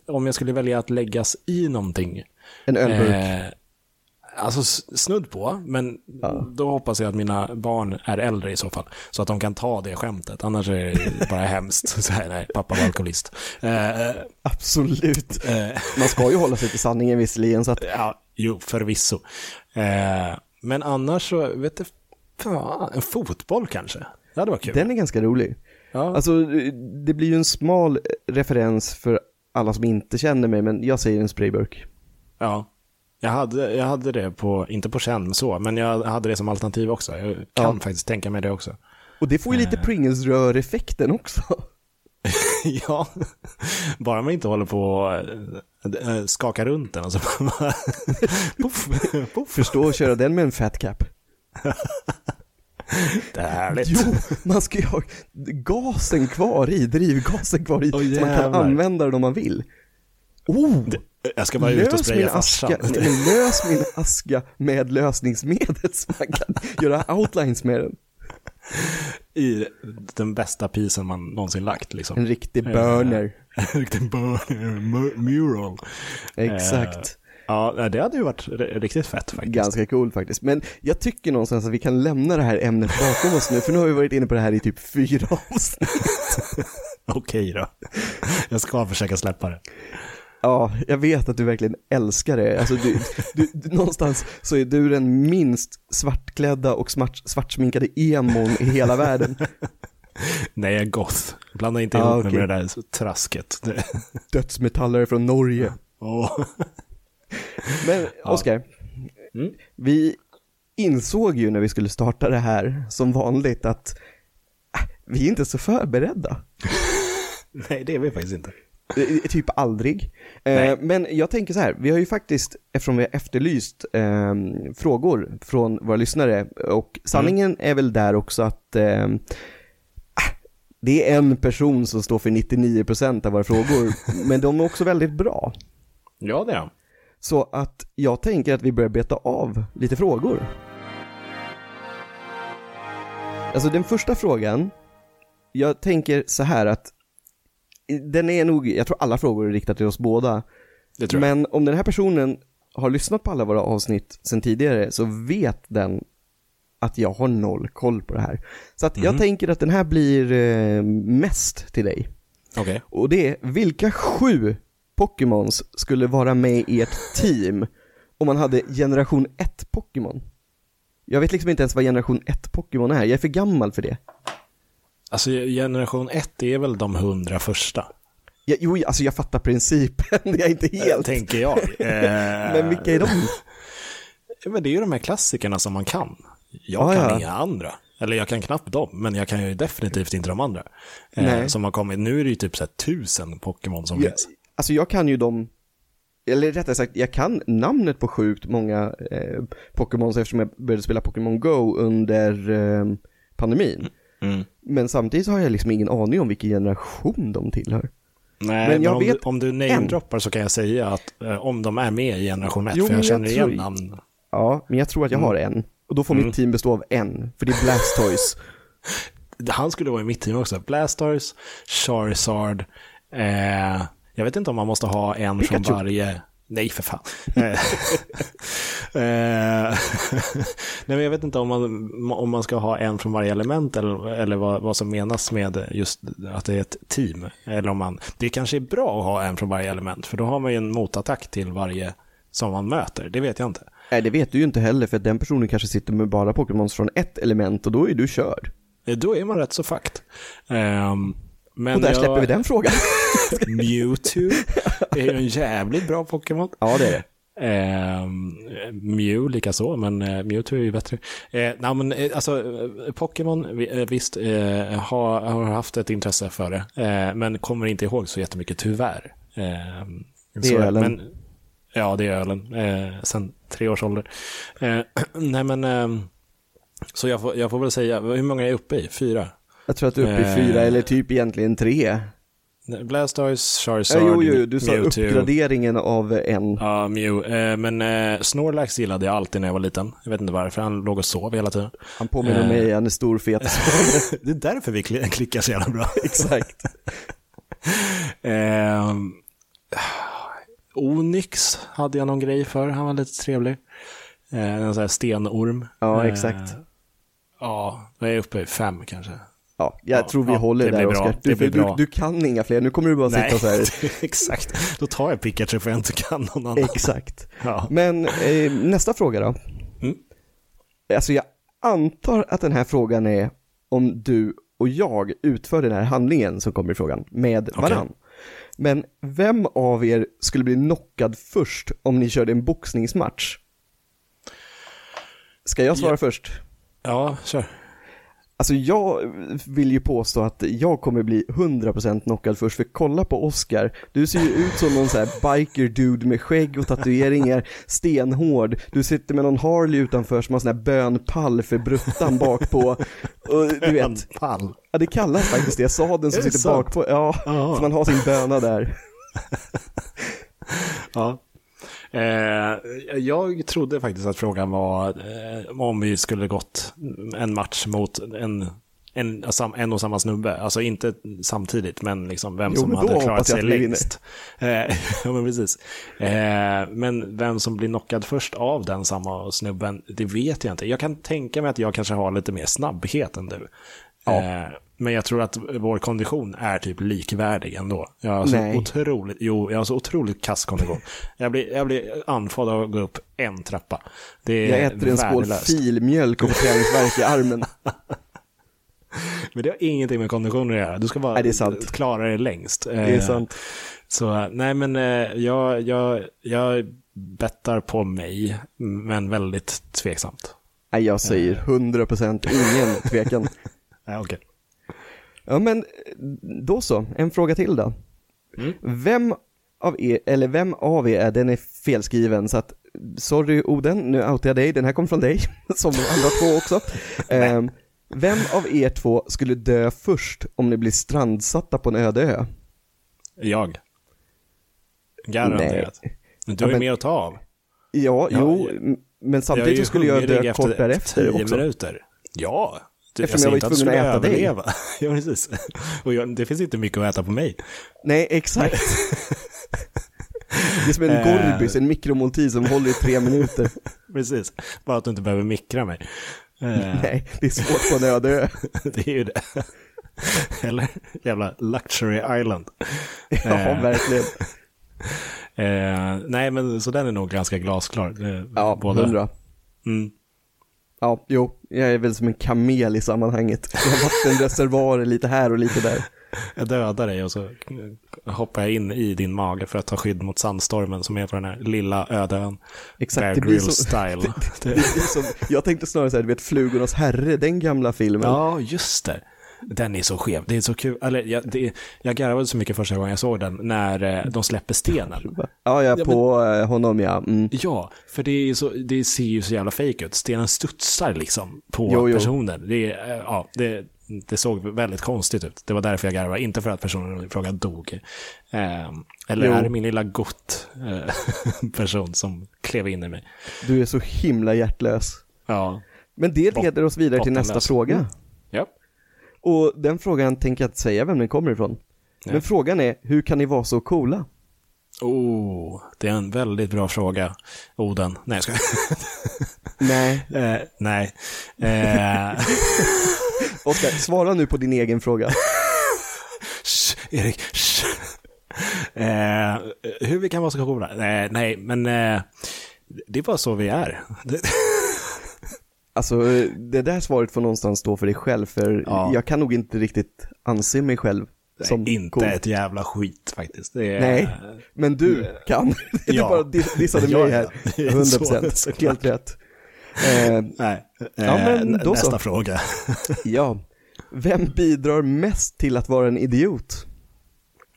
om jag skulle välja att läggas i någonting.
En ölburk. Eh,
alltså snudd på, men ja. då hoppas jag att mina barn är äldre i så fall. Så att de kan ta det skämtet, annars är det [laughs] bara hemskt. Så här, nej, pappa var alkoholist.
Eh, Absolut. Eh, Man ska ju [laughs] hålla sig till sanningen visserligen. Så att...
Ja, jo, förvisso. Eh, men annars så, vet du, fan, en fotboll kanske. Det hade varit kul.
Den är ganska rolig. Ja. Alltså, det blir ju en smal referens för alla som inte känner mig, men jag säger en sprayburk.
Ja, jag hade, jag hade det på, inte på känn så, men jag hade det som alternativ också. Jag kan ja. faktiskt tänka mig det också.
Och det får ju lite eh. Pringles-rör-effekten också. [laughs]
ja, bara man inte håller på och äh, äh, skaka runt den och så bara [laughs]
puff, puff. Förstå att köra den med en fat cap.
Det är härligt.
Jo, man ska ju ha gasen kvar i, drivgasen kvar i, oh, så man kan använda den om man vill.
Oh! Jag ska bara ut och spraya farsan. [laughs]
lös min aska med lösningsmedel så man kan göra outlines med den.
I den bästa pisen man någonsin lagt liksom.
En riktig burner. [laughs]
en riktig burner, mural.
Exakt. Uh,
ja, det hade ju varit riktigt fett faktiskt.
Ganska coolt faktiskt. Men jag tycker någonstans att vi kan lämna det här ämnet bakom oss nu, för nu har vi varit inne på det här i typ fyra avsnitt. [laughs]
Okej då. Jag ska försöka släppa det.
Ja, jag vet att du verkligen älskar det. Alltså du, du, du, någonstans så är du den minst svartklädda och smart, svartsminkade emon i hela världen.
Nej, jag är goth. Blanda inte ihop ah, okay. med det där trasket.
Dödsmetallare från Norge.
Oh.
Men Oskar, ja. mm. vi insåg ju när vi skulle starta det här, som vanligt, att äh, vi är inte så förberedda. [laughs]
Nej, det är vi faktiskt inte.
Typ aldrig. Eh, men jag tänker så här, vi har ju faktiskt, eftersom vi har efterlyst eh, frågor från våra lyssnare, och sanningen mm. är väl där också att eh, det är en person som står för 99% av våra frågor, [laughs] men de är också väldigt bra.
Ja, det är
Så att jag tänker att vi börjar beta av lite frågor. Alltså den första frågan, jag tänker så här att den är nog, jag tror alla frågor är riktade till oss båda. Det tror jag. Men om den här personen har lyssnat på alla våra avsnitt sedan tidigare så vet den att jag har noll koll på det här. Så att jag mhm. tänker att den här blir eh, mest till dig.
Okay.
Och det är, vilka sju Pokémons skulle vara med i ett team om man hade generation 1 Pokémon? Jag vet liksom inte ens vad generation 1 Pokémon är, jag är för gammal för det.
Alltså generation 1 är väl de hundra första?
Ja, jo, alltså jag fattar principen, [laughs] jag är inte helt.
Tänker jag. [laughs]
Men vilka är de?
Men det är ju de här klassikerna som man kan. Jag ah, kan ja. inga andra. Eller jag kan knappt dem, men jag kan ju definitivt inte de andra. Eh, som har kommit, nu är det ju typ så här tusen Pokémon som ja, finns.
Alltså jag kan ju dem, eller rättare sagt, jag kan namnet på sjukt många eh, Pokémon eftersom jag började spela Pokémon Go under eh, pandemin. Mm. Men samtidigt har jag liksom ingen aning om vilken generation de tillhör.
Nej, men, jag men om, du, om du namedroppar så kan jag säga att eh, om de är med i generation 1, jo, för jag känner jag igen tror... namn.
Ja, men jag tror att jag mm. har en. Och då får mm. mitt team bestå av en, för det är Blastoise. [laughs]
Han skulle vara i mitt team också. Blastoise, Charizard, eh, jag vet inte om man måste ha en Pikachu. från varje. Nej, för fan. [laughs] Eh, [laughs] [laughs] nej, men jag vet inte om man, om man ska ha en från varje element eller, eller vad, vad som menas med just att det är ett team. Eller om man, det kanske är bra att ha en från varje element, för då har man ju en motattack till varje som man möter. Det vet jag inte.
Nej, det vet du ju inte heller, för den personen kanske sitter med bara Pokémons från ett element och då är du körd.
Då är man rätt så fakt. Um,
men och där jag... släpper vi den frågan.
Mewtwo är ju en jävligt bra Pokémon.
Ja, det är det.
Eh, Mew likaså, men eh, Mewtwo är ju bättre. Eh, nej, men, eh, alltså, eh, Pokémon, eh, visst, eh, har, har haft ett intresse för det, eh, men kommer inte ihåg så jättemycket tyvärr.
det är ölen. Men,
ja, det är ölen, eh, sen tre års ålder. [clears throat] nej, men, så jag får, jag får väl säga, hur många är jag uppe i? Fyra?
Jag tror att du är uppe i fyra, eller typ egentligen tre.
Blastoise, Charizard,
Ja, jo, jo, du sa
Mewtwo.
uppgraderingen av en.
Ja, Mew. Eh, men eh, Snorlax gillade jag alltid när jag var liten. Jag vet inte varför, han låg och sov hela tiden.
Han påminner
Eh.
mig, han är stor, fet. [laughs]
det är därför vi kli- klickar så jävla bra. [laughs]
Exakt. [laughs]
Eh, Onyx hade jag någon grej för, han var lite trevlig. Eh, en sån här stenorm.
Ja,
Eh,
exakt.
Ja, jag är uppe i fem kanske.
Ja, jag
Ja,
tror vi
ja,
håller där Oskar. Du, du,
bra.
du kan inga fler, nu kommer du bara sitta så här. [laughs]
exakt. Då tar jag Pikachu för jag inte kan någon annan.
Exakt.
Ja.
Men eh, nästa fråga då.
Mm.
Alltså jag antar att den här frågan är om du och jag utför den här handlingen som kommer i frågan med
Okej.
varann. Men vem av er skulle bli knockad först om ni körde en boxningsmatch? Ska jag svara
Ja.
först?
ja, kör.
Alltså jag vill ju påstå att jag kommer bli 100% knockad först, för kolla på Oscar, du ser ju ut som någon sån här biker dude med skägg och tatueringar, stenhård, du sitter med någon Harley utanför som har sån här bönpall för bruttan bak på och du vet,
En pall.
ja det kallas faktiskt det, sadeln som sitter bak på, Ja. så man har sin böna där.
Ja. Eh, jag trodde faktiskt att frågan var eh, om vi skulle gått en match mot en, en, sam- en och samma snubbe. Alltså inte samtidigt, men liksom vem
Jo,
som hade klarat sig längst. Eh, [laughs] ja, men precis. Eh, men vem som blir knockad först av den samma snubben, det vet jag inte. Jag kan tänka mig att jag kanske har lite mer snabbhet än du.
Ja.
Eh, men jag tror att vår kondition är typ likvärdig ändå. Jag har så
Nej.
otroligt, jo, jag har så otroligt kass kondition. Jag blir, jag blir andfådd av att gå upp en trappa. Det är
Jag äter en skål filmjölk och får träningsvärk i armen. [laughs]
Men det har ingenting med kondition att göra. Du ska bara
Nej,
klara dig längst.
Det är
Eh,
sant.
Så nej, men eh, jag, jag, jag bettar på mig, men väldigt tveksamt.
Nej, jag säger 100% ingen tvekan. [laughs]
Okej.
Ja men då så, en fråga till då.
Mm.
Vem av er, eller vem av er, är den är felskriven så att sorry Oden, nu outar jag dig, den här kom från dig, [laughs] som de andra två också. [laughs] Ehm, vem av er två skulle dö först om ni blir strandsatta på en öde ö?
Jag. Garanterat. Men du
Ja,
har ju
men-
mer att ta av.
Ja,
Ja,
jo,
jag-
men
Jag är
samtidigt
ju
så skulle jag
hungrig
dö kort därefter
tio
också.
minuter. Ja.
Eftersom jag var
säger inte
tvungen att äta
skulle
dig.
överleva. [laughs] ja, precis. Och jag, det finns inte mycket att äta på mig.
Nej, exakt. Det är som en
Eh.
gorbis, en mikromåltid som håller i tre [laughs] minuter.
Precis. Bara att du inte behöver mikra mig. Eh,
Nej, det är svårt på en öde ö. [laughs]
det är ju det. Eller jävla luxury island.
Ja,
Eh.
verkligen.
Eh, nej, men så den är nog ganska glasklar. Eh,
Ja, hundra.
Mm.
Ja, jo, jag är väl som en kamel i sammanhanget. Jag har vattenreservoarer lite här och lite där. [laughs]
Jag dödar dig och så hoppar jag in i din mage för att ta skydd mot sandstormen som är på den här lilla öde ön.
Exakt,
Bear
det blir så-
style. [laughs]
Det blir som, jag tänkte snarare säga, du vet Flugornas herre, den gamla filmen.
Ja, just det. Den är så skev. Det är så kul. Eller, jag, det, jag garvade så mycket första gången jag såg den, när eh, de släpper stenen.
Ja, ja,
Ja,
på eh, honom ja. Mm.
Ja, för det, är så, det ser ju så jävla fake ut. Stenen studsar liksom på
Jo, jo.
personen. Det, är, eh, ja, det, det såg väldigt konstigt ut. Det var därför jag garvade, inte för att personen i fråga dog. Eh, eller
Jo.
är det min lilla gott eh, [laughs] person som klev in i mig?
Du är så himla hjärtlös.
Ja.
Men det leder oss vidare till nästa
Bottenlös.
fråga.
Mm.
Och den frågan tänker jag inte säga vem den kommer ifrån. Men
Nej.
frågan är, hur kan ni vara så coola?
Oh, det är en väldigt bra fråga, Oden. Nej, jag ska. [laughs]
Nej,
eh, Nej. Eh, [laughs]
Oskar, svara nu på din egen fråga. [laughs]
Shh, Erik, shh. Eh, hur vi kan vara så coola? Eh, nej, men eh, det är bara så vi är. Det,
Alltså, det där svaret får någonstans stå för dig själv, för
Ja.
jag kan nog inte riktigt anse mig själv som
inte
cool.
ett jävla skit faktiskt. Det är,
Nej, men du kan. [laughs] Du
Ja.
bara dis- dissade [laughs] mig här.
Det är
100
så-
procent, helt rätt. Eh,
Nej. Eh,
Ja, men då
nästa
så.
fråga. [laughs]
ja, vem bidrar mest till att vara en idiot?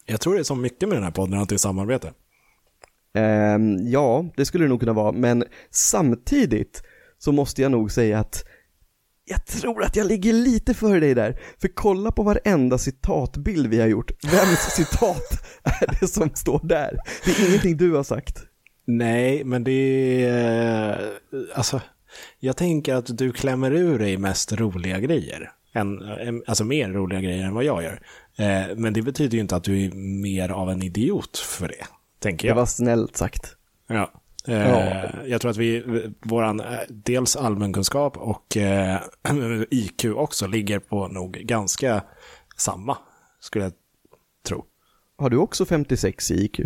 Jag tror det är så mycket med den här podden att det är samarbete.
Ehm, ja, det skulle det nog kunna vara, men samtidigt så måste jag nog säga att jag tror att jag ligger lite före dig där. För kolla på varenda citatbild vi har gjort. Vems [laughs] citat är det som står där? Det är ingenting du har sagt.
Nej, men det är... Alltså, jag tänker att du klämmer ur dig mest roliga grejer. Än, alltså mer roliga grejer än vad jag gör. Eh, men det betyder ju inte att du är mer av en idiot för det, tänker jag.
Det var snällt sagt.
Ja. Ja. Jag tror att vi, våran, dels allmänkunskap och eh, [clears throat] IQ också ligger på nog ganska samma, skulle jag tro.
Har du också 56 i IQ?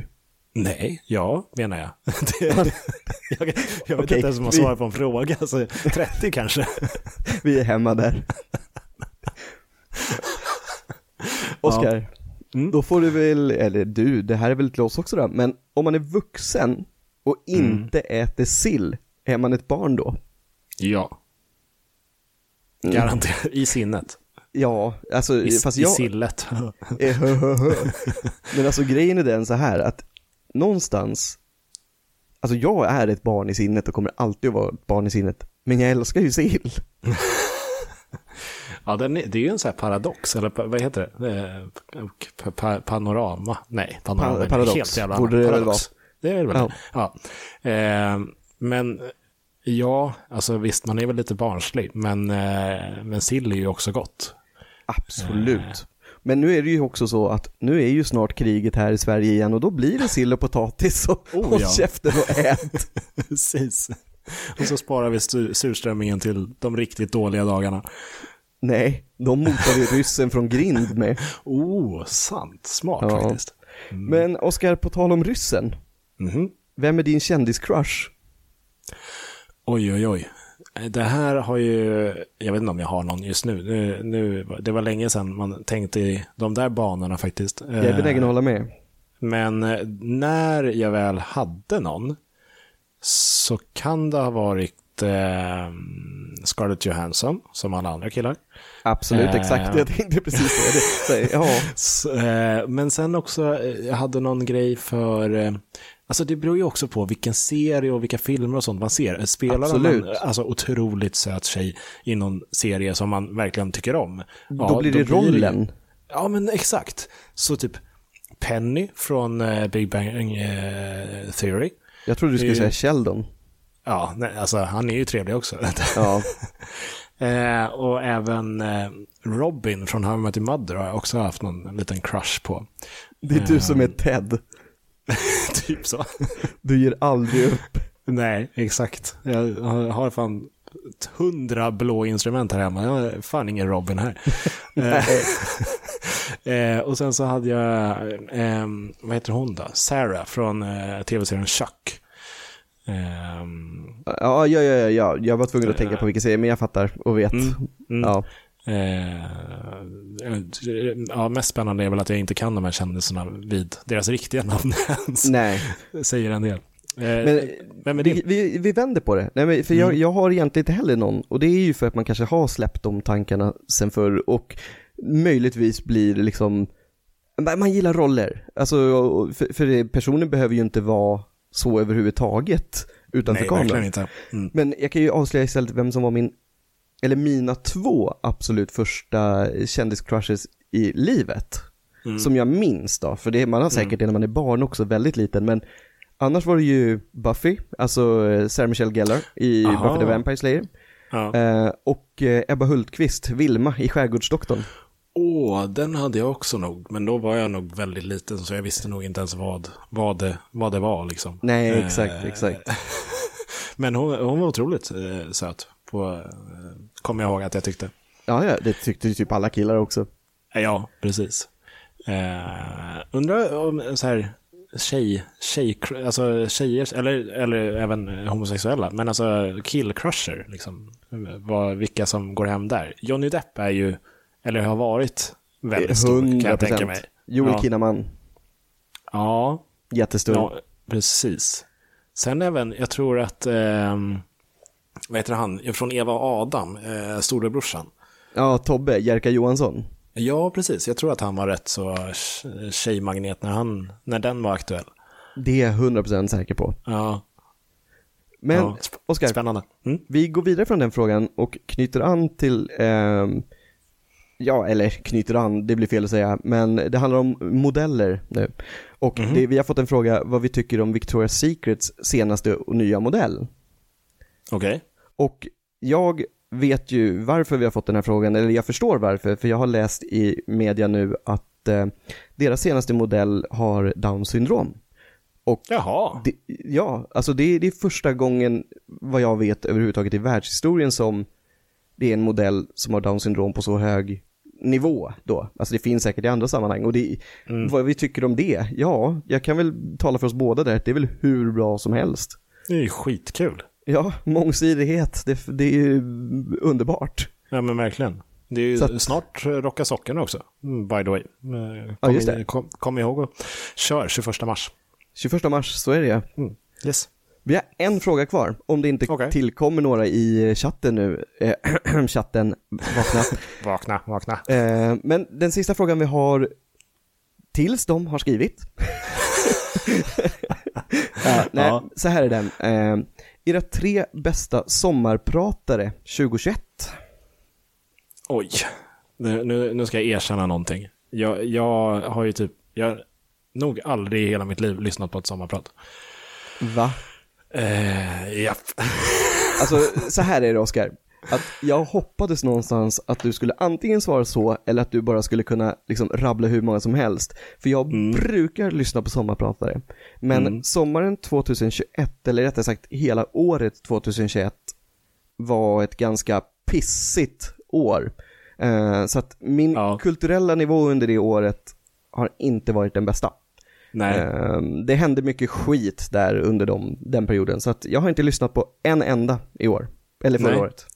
Nej, ja, menar jag. [laughs] Det, [laughs] jag, jag vet okay, inte ens om man svarar på en fråga, alltså 30 kanske. [laughs]
vi är hemma där. Oskar, ja. mm. då får du väl, eller du, det här är väl till oss också då, men om man är vuxen och inte mm. äter sill, är man ett barn då?
Ja. Mm. Garanterat, i sinnet.
Ja, alltså
I,
fast
jag...
I
sillet. [laughs]
Men alltså grejen är den så här att någonstans, alltså jag är ett barn i sinnet och kommer alltid att vara ett barn i sinnet, men jag älskar ju sill. [laughs]
ja, den är, det är ju en sån här paradox, eller vad heter det? Pa, panorama? Nej, panorama. Pa,
paradox,
helt jävla
borde det väl vara.
Det är det väl. Ja. ja. Eh, men ja, alltså visst, man är väl lite barnslig, men, eh, men sill är ju också gott.
Absolut. Eh. Men nu är det ju också så att nu är ju snart kriget här i Sverige igen och då blir det sill och potatis och oh, håll ja. käften och ät. [laughs]
Precis. Och så sparar vi surströmmingen till de riktigt dåliga dagarna.
Nej, de motar vi ryssen från grind med.
Oh, sant. Smart ja. faktiskt.
Mm. Men Oskar, på tal om ryssen.
Mm.
Vem är din kändiscrush?
Oj, oj, oj. Det här har ju, jag vet inte om jag har någon just nu. nu, nu det var länge sedan man tänkte i de där banorna faktiskt.
Jag är benägen att hålla med.
Men eh, när jag väl hade någon så kan det ha varit eh, Scarlett Johansson, som alla andra killar.
Absolut, eh, exakt. Jag tänkte precis det. [laughs] ja.
Eh, men sen också, eh, jag hade någon grej för eh, Alltså det beror ju också på vilken serie och vilka filmer och sånt man ser. Spelar Absolut. man alltså otroligt söt tjej i någon serie som man verkligen tycker om.
Ja, då blir det då rollen. det,
ja men exakt. Så typ Penny från uh, Big Bang uh, Theory.
Jag trodde du skulle säga Sheldon.
Ja, nej, alltså han är ju trevlig också. [laughs] Ja. eh, och även eh, Robin från How I Met Mother har jag också haft någon liten crush på.
Det är du som är Ted. [laughs]
typ så.
Du ger aldrig upp.
Nej, exakt. Jag har fan hundra blå instrument här hemma. Jag har fan ingen Robin här. [laughs] eh, och sen så hade jag, eh, vad heter hon då? Sarah från eh, tv-serien Chuck.
Um, ja, ja, ja, ja, jag var tvungen att tänka på vilken serie, men jag fattar och vet. Mm, mm. Ja.
Eh, ja, mest spännande är väl att jag inte kan de här kändisarna vid deras riktiga namn [laughs] ens.
Nej.
Säger en del.
Eh, men, vem är vi, vi, vi, vänder på det. Nej, men för mm. jag, jag har egentligen inte heller någon. Och det är ju för att man kanske har släppt de tankarna sen förr. Och möjligtvis blir liksom, man gillar roller. Alltså, för, för personen behöver ju inte vara så överhuvudtaget utanför kameran.
Inte. Mm.
Men jag kan ju avslöja istället vem som var min eller mina två absolut första kändiscrushes i livet. Mm. Som jag minns då, för det, man har säkert mm. det när man är barn också, väldigt liten, men annars var det ju Buffy, alltså eh, Sarah Michelle Gellar i Aha. Buffy the Vampire Slayer. Ja. Eh, och eh, Ebba Hultqvist, Vilma i Skärgårdsdoktorn.
Åh, oh, den hade jag också nog, men då var jag nog väldigt liten så jag visste nog inte ens vad, vad, det, vad det var liksom.
Nej, exakt, eh, exakt. [laughs]
men hon, hon var otroligt eh, söt på, eh, kommer jag ihåg att jag tyckte.
Ja, ja, det tyckte ju typ alla killar också.
Ja, precis. Eh, undrar om så här tjej, tjej, alltså tjejer, eller, eller även homosexuella, men alltså killcrusher, liksom. Vad, vilka som går hem där. Johnny Depp är ju, eller har varit väldigt stor, 100%. kan jag tänka mig.
Joel ja. Kinnaman.
Ja.
Jättestor.
Ja, precis. Sen även, jag tror att, eh, vad heter han, från Eva och Adam, eh, storebrorsan.
Ja, Tobbe, Jerka Johansson.
Ja, precis. Jag tror att han var rätt så tjejmagnet när, han, när den var aktuell.
Det är jag 100% säker på.
Ja.
Men
Ja,
Oskar,
Spännande. Mm.
vi går vidare från den frågan och knyter an till, ehm, ja eller knyter an, det blir fel att säga, men det handlar om modeller nu. Och
Mhm.
det, vi har fått en fråga vad vi tycker om Victoria's Secrets senaste och nya modell.
Okej.
Och jag vet ju varför vi har fått den här frågan, eller jag förstår varför, för jag har läst i media nu att eh, deras senaste modell har Down syndrom.
Jaha.
Det, ja, alltså det, det är första gången vad jag vet överhuvudtaget i världshistorien som det är en modell som har Down syndrom på så hög nivå då. Alltså det finns säkert i andra sammanhang och det,
Mm.
vad vi tycker om det, ja, jag kan väl tala för oss båda där, det är väl hur bra som helst.
Det är ju skitkul.
Ja, mångsidighet, det, det är ju underbart.
Ja men verkligen. Det är ju
att-
snart Rocka Sockorna också, mm, by the way. Eh,
Ja,
Kom,
just det.
kom, kom ihåg och kör 21 mars.
21 mars, så är det
Mm. Yes.
Vi har en fråga kvar, om det inte
Okej.
tillkommer några i chatten nu. Eh, [clears throat] chatten, vakna. [laughs]
Vakna, vakna.
Eh, men den sista frågan vi har tills de har skrivit. [laughs] [laughs] ja, nej,
Ja.
Så här är den. Eh, era tre bästa sommarpratare 2021.
Oj. Nu, nu, nu ska jag erkänna någonting. Jag, jag har ju typ, jag har nog aldrig i hela mitt liv lyssnat på ett sommarprat.
Va?
Eh, japp.
Alltså så här är det Oskar. Att jag hoppades någonstans att du skulle antingen svara så eller att du bara skulle kunna liksom rabbla hur många som helst. För jag
Mm.
brukar lyssna på sommarpratare. Men
Mm.
sommaren 2021, eller rättare sagt hela året 2021 var ett ganska pissigt år. Eh, så att min
Ja.
kulturella nivå under det året har inte varit den bästa.
Nej.
Eh, det hände mycket skit där under de, den perioden, så att jag har inte lyssnat på en enda i år. Eller förra
Nej.
året.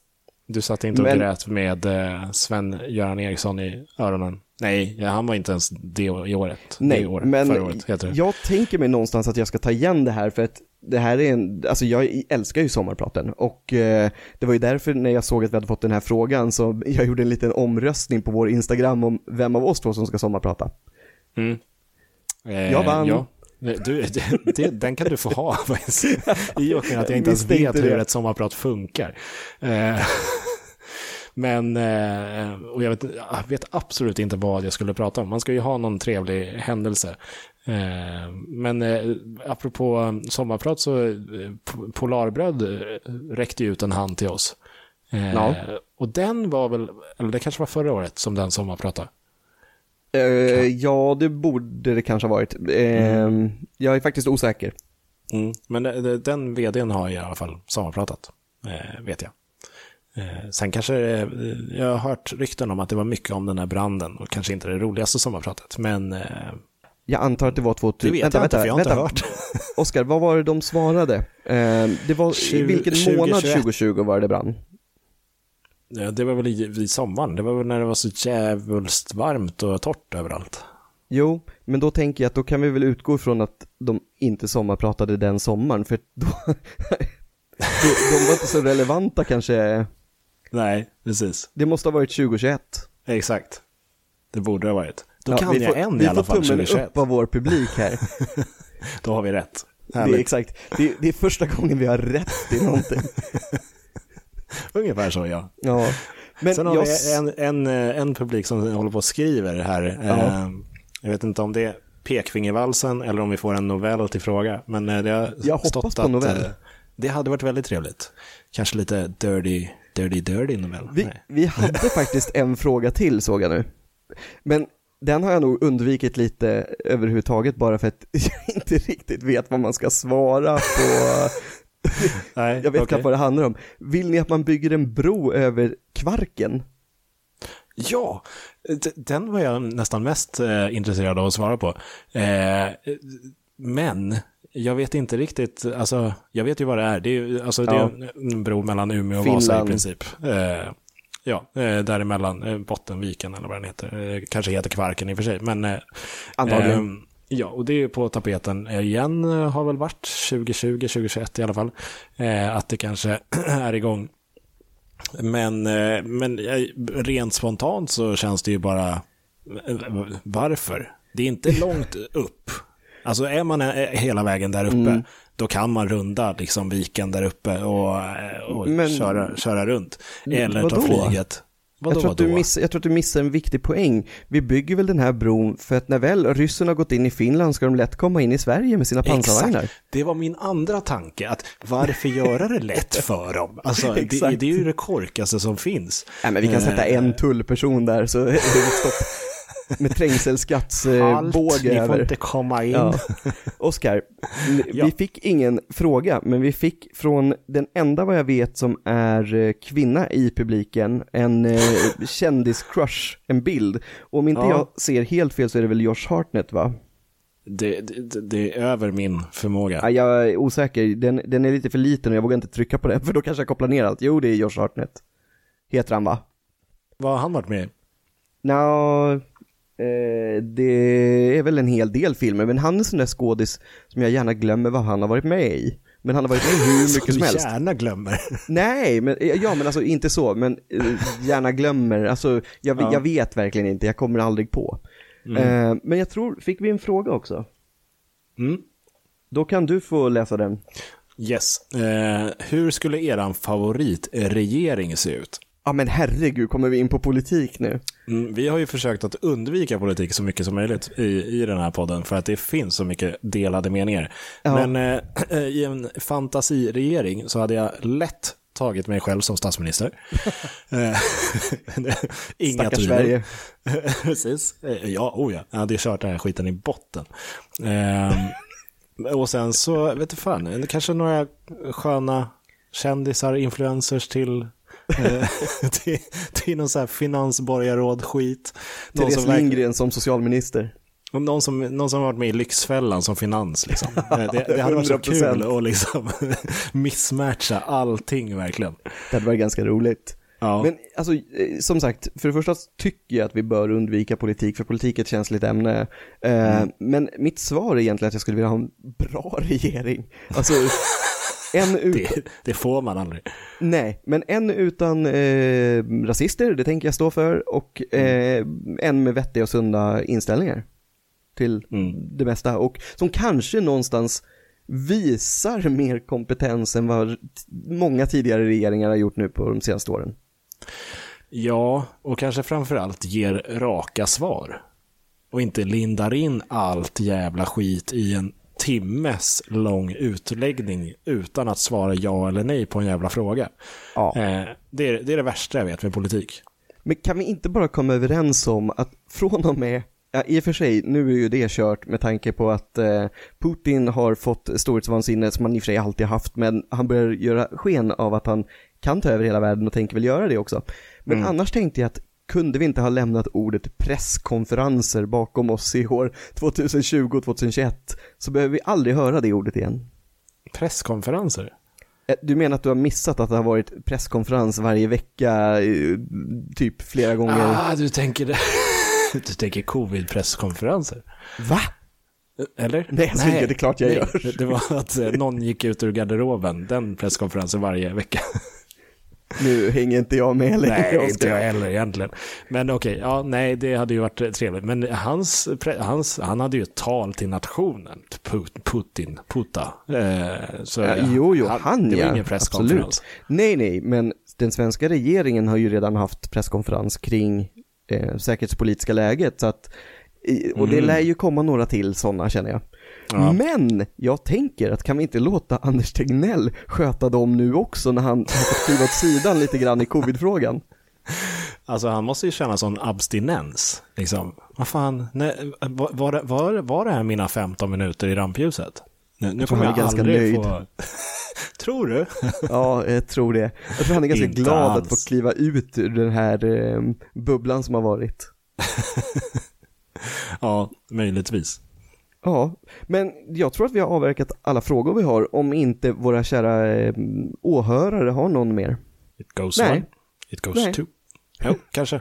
Du satt inte och
Men-
grät med eh, Sven-Göran Eriksson i öronen. Nej, han var inte ens det i året.
Nej,
det året,
men
året heter det.
jag tänker mig någonstans att jag ska ta igen det här för att det här är en, alltså jag älskar ju sommarpraten och eh, det var ju därför när jag såg att vi hade fått den här frågan så jag gjorde en liten omröstning på vår Instagram om vem av oss två som ska sommarprata.
Mm. Eh,
Jag vann.
Ja. Du, det, den kan du få ha. [laughs] I och med att jag inte ens vet
inte
hur ett sommarprat funkar. Eh, [laughs] Men, eh, och jag vet, jag vet absolut inte vad jag skulle prata om. Man ska ju ha någon trevlig händelse. Eh, Men apropå sommarprat så, Polarbröd räckte ju ut en hand till oss.
Ja.
Och den var väl, eller det kanske var förra året som den sommarpratade.
Eh, ja, det borde det kanske ha varit. Eh, Jag är faktiskt osäker.
Mm. Men det- den vdn har i alla fall sommarpratat, eh, vet jag. Eh, sen kanske, eh, jag har hört rykten om att det var mycket om den här branden och kanske inte det roligaste sommarpratet, men eh,
Jag antar att det var 2000.
det vet jag inte för jag har inte hört. [laughs]
Oskar, vad var det de svarade? Eh, det var, i
20-
vilken månad
2021?
2020 var det brann?
Ja, det var väl i, i sommaren, det var väl när det var så jävulst varmt och torrt överallt.
Jo, men då tänker jag att då kan vi väl utgå ifrån att de inte sommarpratade den sommaren, för då, [laughs] de, de var inte så relevanta kanske.
Nej, precis.
Det måste ha varit 2021.
Exakt. Det borde ha varit. Då
Ja,
kan
vi
jag
får,
en i alla
får
fall
tummen
2021.
upp av vår publik här. [laughs]
Då har vi rätt.
Det är exakt, det, det är första gången vi har rätt i någonting. [laughs] [laughs]
Ungefär så ja.
Ja, men
Sen har
jag,
vi en, en, eh, en publik som håller på och skriver här.
Ja.
Eh, Jag vet inte om det är pekfingervalsen eller om vi får en novell till fråga. Men eh, det har
Jag hoppas på novell.
det hade varit väldigt trevligt. Kanske lite dirty, dirty, dirty novell.
vi, vi hade [laughs] faktiskt en fråga till såg jag nu. Men den har jag nog undvikit lite överhuvudtaget bara för att [laughs] jag inte riktigt vet vad man ska svara på. [laughs]
Nej,
Jag vet
okej.
knappt vad det handlar om. Vill ni att man bygger en bro över Kvarken?
Ja, den var jag nästan mest eh, intresserad av att svara på. Eh, men jag vet inte riktigt, alltså jag vet ju vad det är. Det är, ju- alltså, det
Ja.
är en bro mellan Umeå och Vasa i
Finland.
princip. Eh, ja, eh, däremellan, eh, Bottenviken eller vad den heter. Eh, kanske heter Kvarken i och för sig, men eh,
Antagligen.
Ja, och det är på tapeten igen, eh, har väl varit 2020, 2021 i alla fall. Eh, att det kanske [clears throat] är igång. Men, eh, men eh, rent spontant så känns det ju bara, varför? Det är inte långt [laughs] upp. Alltså är man hela vägen där uppe,
Mm.
då kan man runda liksom viken där uppe och, och
Men-
köra, köra runt. Eller ta flyget. Vadå,
jag, tror att du miss, jag tror att du missar en viktig poäng. Vi bygger väl den här bron för att när väl ryssen har gått in i Finland ska de lätt komma in i Sverige med sina pansarvagnar.
Exakt. Det var min andra tanke, att varför göra det lätt för dem? Alltså, det, det är ju det korkaste som finns.
Nej men vi kan sätta en tullperson där så är det stopp. Med trängselskattsbåge
ni får
över.
inte komma in.
Ja. Oskar,
Ja.
vi fick ingen fråga, men vi fick från den enda vad jag vet som är eh, kvinna i publiken, en eh, kändiscrush, en bild. Och om inte
Ja.
jag ser helt fel så är det väl Josh Hartnett va?
Det, det, det är över min förmåga.
Ja, jag är osäker, den, den är lite för liten och jag vågar inte trycka på den för då kanske jag kopplar ner allt. Jo, det är Josh Hartnett. Heter han va?
Vad har han varit med i?
Nå, eh, det är väl en hel del filmer, men han är en sån där skådis som jag gärna glömmer vad han har varit med i. Men han har varit med hur [laughs] mycket som helst.
gärna glömmer. [laughs]
Nej, men, ja men alltså inte så, men eh, gärna glömmer, alltså jag,
Ja.
jag vet verkligen inte, jag kommer aldrig på. Eh, men jag tror, fick vi en fråga också?
Mm.
Då kan du få läsa den.
Yes. Eh, hur skulle eran favoritregering se ut?
Ja men herregud, kommer vi in på politik nu?
Mm, vi har ju försökt att undvika politik så mycket som möjligt i, i den här podden för att det finns så mycket delade meningar.
Ja.
Men eh, [clears throat] i en fantasiregering så hade jag lätt tagit mig själv som statsminister. [laughs] Eh, [laughs] Inga
Stackars
tvivel.
Sverige. [laughs]
Precis. Eh, Ja, oh ja. Jag hade ju kört den här skiten i botten. Ehm, och sen så, vet du fan, kanske några sköna kändisar, influencers till, eh, [laughs] till, till någon sån här finansborgarråd-skit.
Therese
som,
Lindgren som socialminister.
någon, som, någon som varit med i Lyxfällan som finans. Liksom. [laughs] Eh, Det, det hade varit så
100%.
kul att liksom [laughs] missmatcha allting verkligen.
Det hade varit ganska roligt.
Ja.
Men alltså, eh, som sagt, för det första tycker jag att vi bör undvika politik, för politik är ett känsligt ämne. Eh,
Mm.
Men mitt svar är egentligen att jag skulle vilja ha en bra regering. Alltså, en ut...
det, det får man aldrig.
Nej, men en utan eh, rasister, det tänker jag stå för, och eh, en med vettiga och sunda inställningar till
Mm.
det mesta, och som kanske någonstans visar mer kompetens än vad många tidigare regeringar har gjort nu på de senaste åren.
Ja, och kanske framförallt ger raka svar. Och inte lindar in allt jävla skit i en timmes lång utläggning utan att svara ja eller nej på en jävla fråga.
Ja.
Eh, det, är, det är det värsta jag vet med politik.
Men kan vi inte bara komma överens om att från och med, ja, i och för sig, nu är ju det kört med tanke på att eh, Putin har fått storhetsvansinne som han i och för sig alltid haft, men han börjar göra sken av att han kan ta över hela världen och tänker väl göra det också. Men annars tänkte jag att kunde vi inte ha lämnat ordet presskonferenser bakom oss i år 2020 och 2021 så behöver vi aldrig höra det ordet igen.
Presskonferenser?
Eh, Du menar att du har missat att det har varit presskonferens varje vecka, eh, typ flera gånger?
Ah, du tänker det. [laughs] Du tänker covid-presskonferenser?
Va?
Eller?
Nej, jag tänker det är klart jag
nej,
gör.
Det var att eh, någon gick ut ur garderoben, den presskonferensen varje vecka.
Nu hänger inte jag med längre.
Nej,
Oskar.
inte jag heller egentligen. Men okej, ja, nej, det hade ju varit trevligt. Men hans, hans, han hade ju ett tal till nationen, Put- Putin, Puta. Eh, så,
Ja, jo, jo, han,
Det var
ja.
ingen presskonferens.
Absolut. Nej, nej, men den svenska regeringen har ju redan haft presskonferens kring eh, säkerhetspolitiska läget. Så att, och det
Mm.
lär ju komma några till sådana känner jag.
Ja.
Men jag tänker att kan vi inte låta Anders Tegnell sköta dem nu också när han har fått kliva åt sidan lite grann i covidfrågan? [laughs]
Alltså han måste ju känna sån abstinens. Liksom. Vad fan, nej, var, var, det- var, var det här mina 15 minuter i rampljuset? Nu, nu kommer jag
ganska
aldrig
nöjd.
få... [laughs] tror du? [laughs]
Ja, jag tror det. Jag tror han är ganska
Inte
glad att få kliva ut ur den här eh, bubblan som har varit.
ja, möjligtvis.
Ja, men jag tror att vi har avverkat alla frågor vi har om inte våra kära eh, åhörare har någon mer.
It goes
Nej.
one, it goes
Nej.
two. Jo, [laughs] kanske.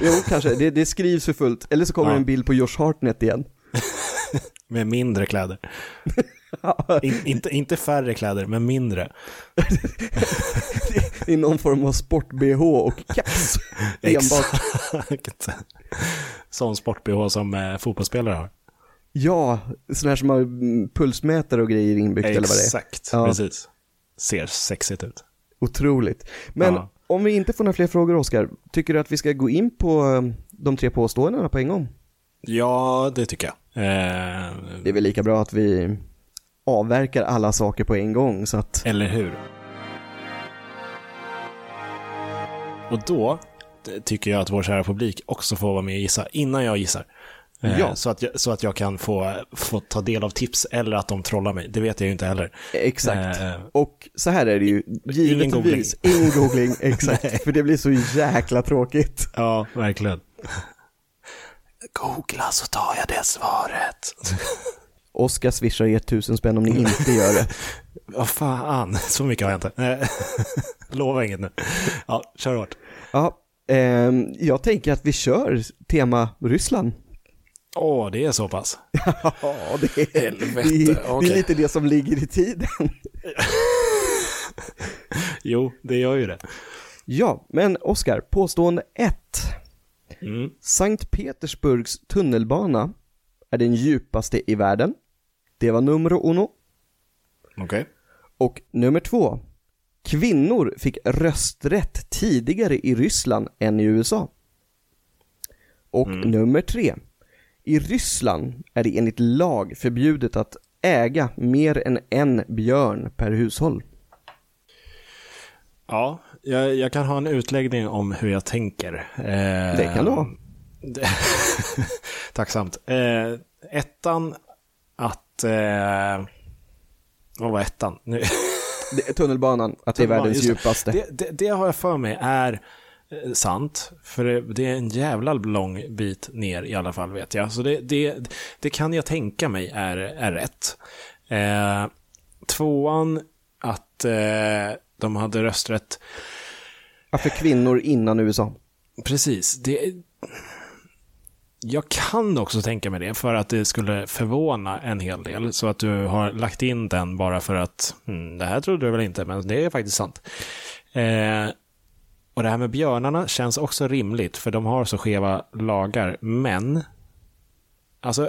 Jo, kanske. Det, det skrivs för fullt. Eller så kommer
Ja.
en bild på Josh Hartnett igen. [laughs]
Med mindre kläder. [laughs] In, inte, inte färre kläder, men mindre.
I någon form av sport-bh och caps. Enbart.
Exakt. Sån sport-bh som eh, fotbollsspelare har.
Ja, sådana här som har mm, pulsmätare och grejer inbyggt eller vad det är.
Exakt,
Ja.
precis. Ser sexigt ut.
Otroligt. Men
Ja.
om vi inte får några fler frågor, Oskar, tycker du att vi ska gå in på eh, de tre påståendena på en gång?
Ja, det tycker jag. Eh,
Det är väl lika bra att vi avverkar alla saker på en gång så att,
Eller hur? Och då tycker jag att vår kära publik också får vara med och gissa innan jag gissar. Eh,
Ja.
Så, att jag, så att jag kan få, få ta del av tips eller att de trollar mig. Det vet jag ju inte heller.
exakt.
Eh,
Och så här är det ju, givetvis, ingen googling, [laughs] exakt, för det blir så jäkla tråkigt.
Ja, verkligen. Googla så tar jag det svaret.
Oskar swishar er tusen spänn om ni inte gör det. [laughs]
Vad fan, så mycket har jag inte. Eh, [laughs] Lova inget nu. Ja, kör hårt.
Ja, ehm, jag tänker att vi kör tema Ryssland.
Åh, det är så pass. [laughs]
Ja, det är,
Helvete,
det, är, det är lite det som ligger i tiden. [laughs]
Jo, det gör ju det.
Ja, men Oskar, påstående 1.
Mm.
Sankt Petersburgs tunnelbana är den djupaste i världen. Det var nummer uno.
Okej.
Och nummer två. Kvinnor fick rösträtt tidigare i Ryssland än i USA. Och nummer tre. I Ryssland är det enligt lag förbjudet att äga mer än en björn per hushåll.
Ja, jag, jag kan ha en utläggning om hur jag tänker. Eh,
Det kan du ha. [laughs]
Tacksamt. Eh, ettan, att... Eh, vad var ettan? Nu,
Tunnelbanan, att det är världens djupaste.
Det, det, det har jag för mig är sant. För det, är en jävla lång bit ner i alla fall vet jag. Så det, det, det kan jag tänka mig är, är rätt. Eh, tvåan, att eh, de hade rösträtt
Ja, för kvinnor innan USA.
Precis. Det... Jag kan också tänka mig det för att det skulle förvåna en hel del. Så att du har lagt in den bara för att, hmm, det här trodde du väl inte, men det är faktiskt sant. Eh, och det här med björnarna känns också rimligt, för de har så skeva lagar. Men, alltså,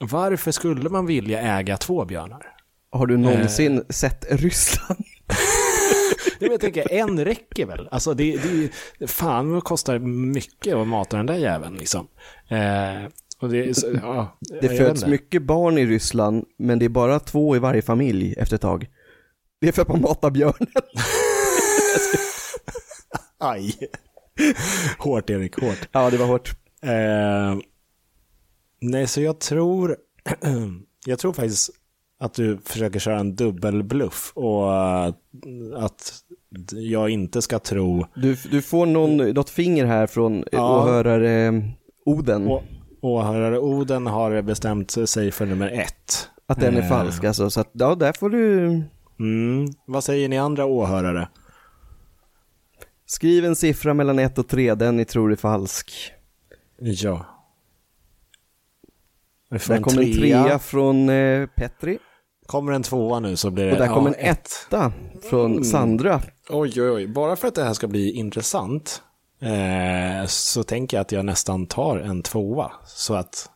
varför skulle man vilja äga två björnar?
Har du någonsin sett Ryssland? [laughs]
Jag, tänker, en räcker väl? Alltså det, det, fan vad kostar mycket att mata den där jäveln liksom. Eh, och det, så, ja,
Det föds mycket barn i Ryssland, men det är bara två i varje familj efter ett tag. Det är för att man matar björnen. [laughs]
Aj. hårt Erik, hårt.
Ja, det var hårt.
Eh, nej, så jag tror, [clears throat] jag tror faktiskt att du försöker köra en dubbelbluff och eh, att jag inte ska tro
Du, du får någon, något finger här från
Ja.
åhörare Oden,
och åhörare Oden har bestämt sig för nummer ett.
att den är
eh.
falsk alltså. Så att, ja, där får du
Mm. Vad säger ni andra åhörare?
Skriv en siffra mellan 1 och 3, den ni tror är falsk.
Ja. Vi får
Där
en
kommer en
trea.
från eh, Petri.
Kommer en tvåa nu så blir det...
Och där
ja,
kommer en
ett.
etta från
Mm.
Sandra.
Oj, oj, oj. Bara för att det här ska bli intressant eh, så tänker jag att jag nästan tar en tvåa. Så att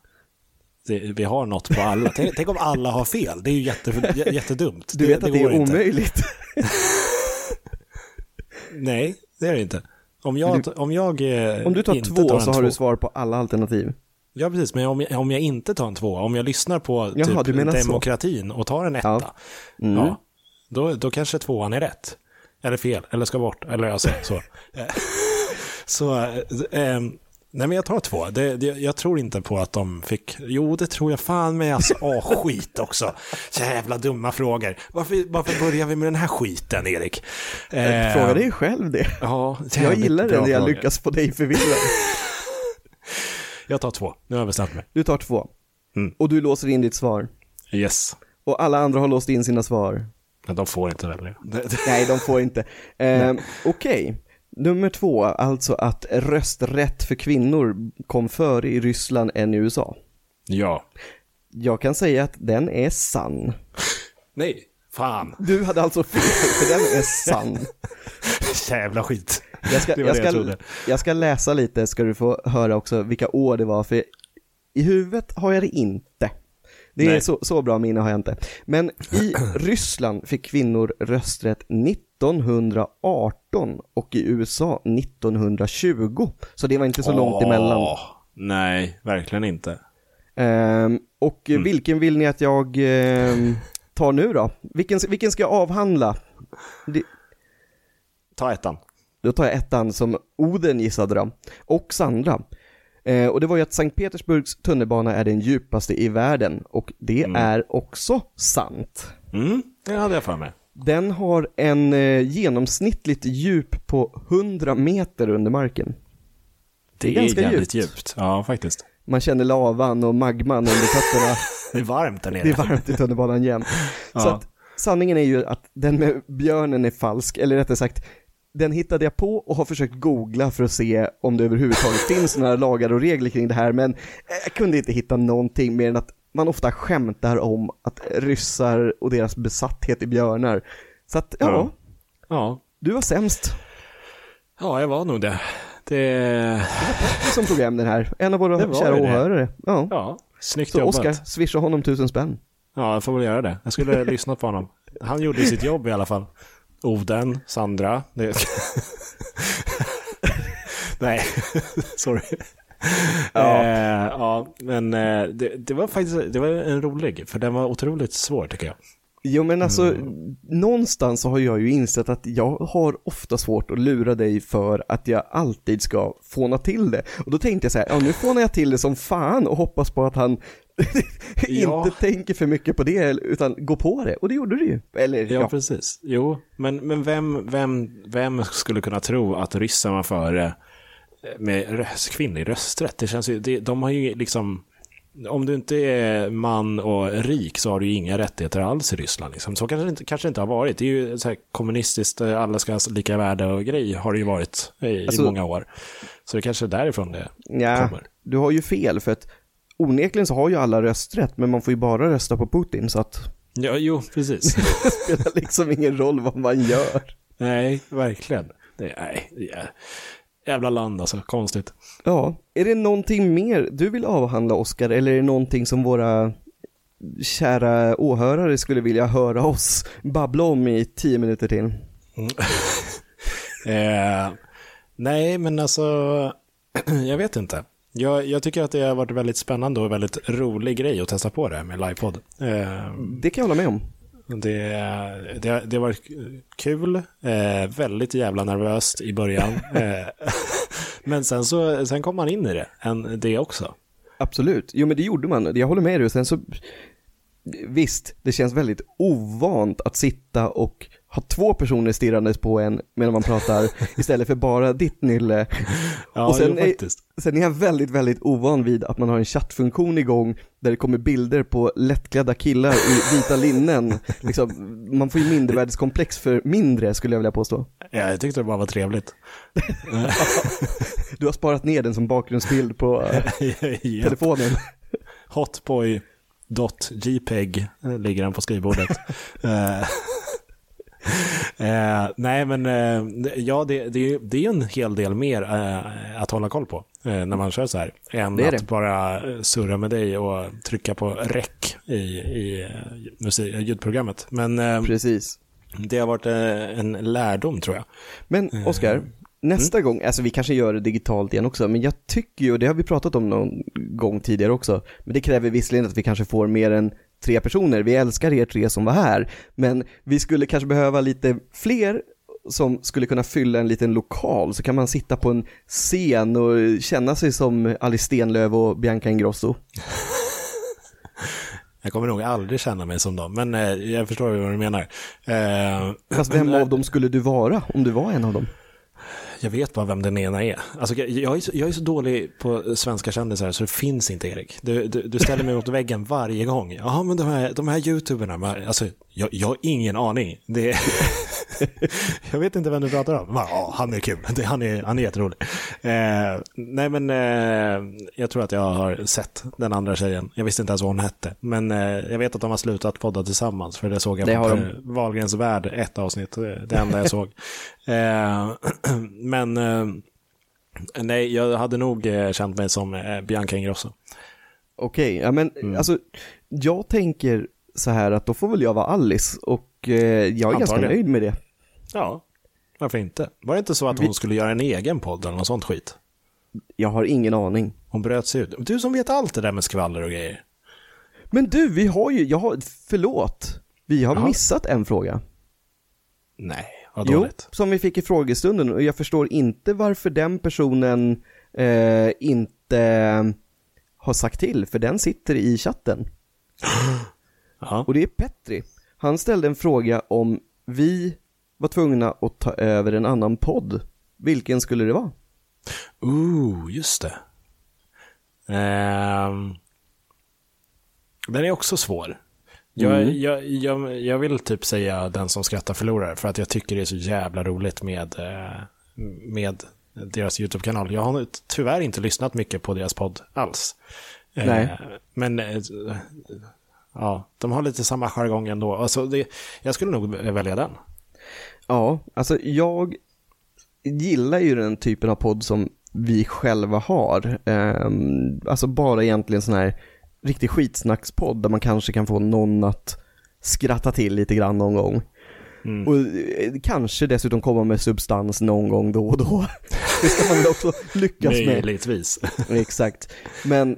det, vi har något på alla. tänk, tänk om alla har fel. Det är ju jätte, jättedumt.
Du vet att det
går
är omöjligt. [laughs]
Nej, det är det inte. Om jag, om jag eh,
Om du tar
inte
två
en
så har du
två-
svar på alla alternativ.
Ja, precis. Men om jag, om jag inte tar en tvåa, om jag lyssnar på
Jaha,
typ
du menar så.
demokratin och tar en etta,
Ja. Mm.
ja, då, då kanske tvåan är rätt. Eller fel, eller ska bort, eller alltså [laughs] [laughs] så. Eh, så, ehm, nej men jag tar två. Det, det, jag tror inte på att de fick, jo det tror jag fan med alltså. Åh, skit också. Jävla dumma frågor. Varför, varför börjar vi med den här skiten, Erik? Eh,
Fråga dig själv det.
Ja,
Jag
jävligt
gillar det när jag
fråga.
lyckas få dig förvirrad.
Jag tar två, nu har jag bestämt mig.
Du tar två.
Mm.
Och du låser in ditt svar.
Yes.
Och alla andra har låst in sina svar.
Men de får inte välja.
Nej, de får inte. [laughs] Eh, Okej. Nummer två, alltså att rösträtt för kvinnor kom före i Ryssland än i USA.
Ja.
Jag kan säga att den är sann.
Nej, fan.
Du hade alltså fel, för den är sann. [laughs]
Jävla skit.
Jag ska, jag,
jag
ska,
trodde.
jag ska läsa lite, ska du få höra också vilka år det var, för i huvudet har jag det inte. Det är så, så bra minne har jag inte. Men i [clears throat] Ryssland fick kvinnor rösträtt 1918 och i USA 1920. Så det var inte så långt emellan.
Nej, verkligen inte.
Ehm, och
Mm.
vilken vill ni att jag ehm, tar nu då? Vilken, vilken ska jag avhandla? Det,
Ta ettan.
Då tar jag ettan som Oden gissade då, och Sandra. Eh, och det var ju att Sankt Petersburgs tunnelbana är den djupaste i världen, och det är också sant.
Mm, det hade jag för mig.
Den har en eh, genomsnittligt djup på 100 meter under marken.
Det,
är ganska
jävligt
djupt.
djupt. Ja, faktiskt.
Man känner lavan och magman under fötterna. [laughs]
Det är varmt där nere.
Det är varmt i tunnelbanan jämt. Så
Ja.
att sanningen är ju att den med björnen är falsk, eller rättare sagt, den hittade jag på och har försökt googla för att se om det överhuvudtaget [laughs] finns några lagar och regler kring det här, men jag kunde inte hitta någonting mer än att man ofta skämtar om att ryssar och deras besatthet i björnar. Så att, ja,
Ja. Ja.
du var sämst.
ja, jag var nog det. Det...
Det som tog hem den här. En av våra
var
kära åhörare. Ja.
Ja, snyggt
Så
jobbat.
Oskar, swisha honom tusen spänn.
Ja, jag får väl göra det. Jag skulle [laughs] lyssna på honom. Han gjorde sitt jobb i alla fall. Oden, Sandra. Det... [laughs] Nej, [laughs] sorry. [laughs]
Ja.
Eh, ja, men eh, det, det var faktiskt det var en rolig, för den var otroligt svår tycker jag.
Jo men alltså,
Mm.
någonstans så har jag ju insett att jag har ofta svårt att lura dig för att jag alltid ska fåna till det. Och då tänkte jag så här, ja nu fånar jag till det som fan och hoppas på att han [laughs]
Ja.
inte tänker för mycket på det utan går på det. Och det gjorde du ju. Eller
Ja,
ja,
precis. Jo, men, men vem, vem, vem skulle kunna tro att ryssen var före med röst, kvinnlig rösträtt? Det känns ju, det, de har ju liksom, om du inte är man och rik så har du ju inga rättigheter alls i Ryssland. Liksom. Så kanske det inte, kanske inte har varit. Det är ju så här kommunistiskt, eh, alla ska ha lika värde och grej har det ju varit i,
Alltså-
i många år. Så det kanske är därifrån det
ja,
kommer.
du har ju fel för att onekligen så har ju alla rösträtt men man får ju bara rösta på Putin så att
Ja, jo, precis. [laughs]
det spelar liksom ingen roll vad man gör.
nej, verkligen. Det, nej, det jävla land alltså, konstigt.
Ja, är det någonting mer du vill avhandla Oskar eller är det någonting som våra kära åhörare skulle vilja höra oss babbla om i tio minuter till? [laughs]
Eh, nej, men alltså, [clears throat] jag vet inte. Jag, jag tycker att det har varit väldigt spännande och väldigt rolig grej att testa på det med livepodd. Eh,
Det kan jag hålla med om.
Det, det, det varit kul, eh, väldigt jävla nervöst i början. [laughs] Eh, men sen, så, sen kom man in i det, en, det också.
Absolut, jo men det gjorde man, jag håller med dig sen så Visst, det känns väldigt ovant att sitta och ha två personer stirrandes på en medan man pratar [laughs] istället för bara ditt nylle.
Ja,
Och sen är-. Sen är jag väldigt, väldigt ovan vid att man har en chattfunktion igång där det kommer bilder på lättklädda killar i vita linnen. [laughs] Liksom, man får ju mindervärdeskomplex för mindre skulle jag vilja påstå.
Ja, jag tyckte det bara var trevligt. [laughs]
Du har sparat ner den som bakgrundsbild på eh, telefonen.
Hotboy.jpeg eh, ligger den på skrivbordet. Eh, [laughs] eh, nej, men eh, ja, det, det, är det är en hel del mer eh, att hålla koll på eh, när man kör så här. Än
Det
att
det.
bara eh, surra med dig och trycka på rec i, i eh, musik, ljudprogrammet. Men eh,
Precis.
det har varit eh, en lärdom tror jag.
Men Oskar, nästa
Mm.
gång, alltså vi kanske gör det digitalt igen också, men jag tycker ju, och det har vi pratat om någon gång tidigare också, men det kräver visserligen att vi kanske får mer än tre personer, vi älskar er tre som var här, men vi skulle kanske behöva lite fler som skulle kunna fylla en liten lokal, så kan man sitta på en scen och känna sig som Alice Stenlöf och Bianca Ingrosso. [laughs]
Jag kommer nog aldrig känna mig som dem, men eh, jag förstår vad du menar. Eh,
Fast vem av dem skulle du vara om du var en av dem?
Jag vet bara vem den ena är. Alltså, jag, jag, är så, jag är så dålig på svenska kändisar så det finns inte Erik. Du, du, du ställer mig mot väggen varje gång. Ja, men de här, de här youtuberna, alltså, jag, jag har ingen aning. Det, [laughs] [laughs] jag vet inte vem du pratar om. Ja, han är kul. Han, är, han är jätterolig. Eh, nej, men eh, jag tror att jag har sett den andra tjejen. Jag visste inte ens vad hon hette. Men eh, jag vet att de har slutat podda tillsammans. För det såg jag
Det
på eh, Wahlgrens värld, ett avsnitt. Det enda jag såg. [laughs] Eh, [clears throat] men eh, nej, jag hade nog eh, känt mig som Bianca Ingrosso.
Okej, ja men
Mm.
alltså jag tänker så här att då får väl jag vara Alice och eh, jag är ganska
Antagligen.
nöjd med det.
Ja, varför inte? Var det inte så att hon skulle göra en egen podd eller något sånt skit?
Jag har ingen aning.
Hon bröt sig ut. Du som vet allt det där med skvaller och grejer.
Men du, vi har ju, jag har, förlåt. Vi har
Jaha.
missat en fråga.
Nej, vad
Jo,
dåligt.
som vi fick i frågestunden och jag förstår inte varför den personen eh, inte har sagt till, för den sitter i chatten. [gasps] Och det är Petri. Han ställde en fråga om vi var tvungna att ta över en annan podd. Vilken skulle det vara?
Ooh, just det. Ehm, den är också svår. Jag,
Mm.
jag, jag, jag vill typ säga den som skrattar förlorar för att jag tycker det är så jävla roligt med, eh, med deras YouTube-kanal. Jag har tyvärr inte lyssnat mycket på deras podd alls. Eh,
Nej.
Men eh, ja, de har lite samma jargong ändå. Alltså det, jag skulle nog välja den.
Ja, alltså jag gillar ju den typen av podd som vi själva har. Ehm, alltså bara egentligen sån här riktig skitsnackspodd där man kanske kan få någon att skratta till lite grann någon gång.
Mm.
Och eh, kanske dessutom komma med substans någon gång då och då. [laughs] Det ska man väl också lyckas med.
Möjligtvis. [laughs]
Exakt. Men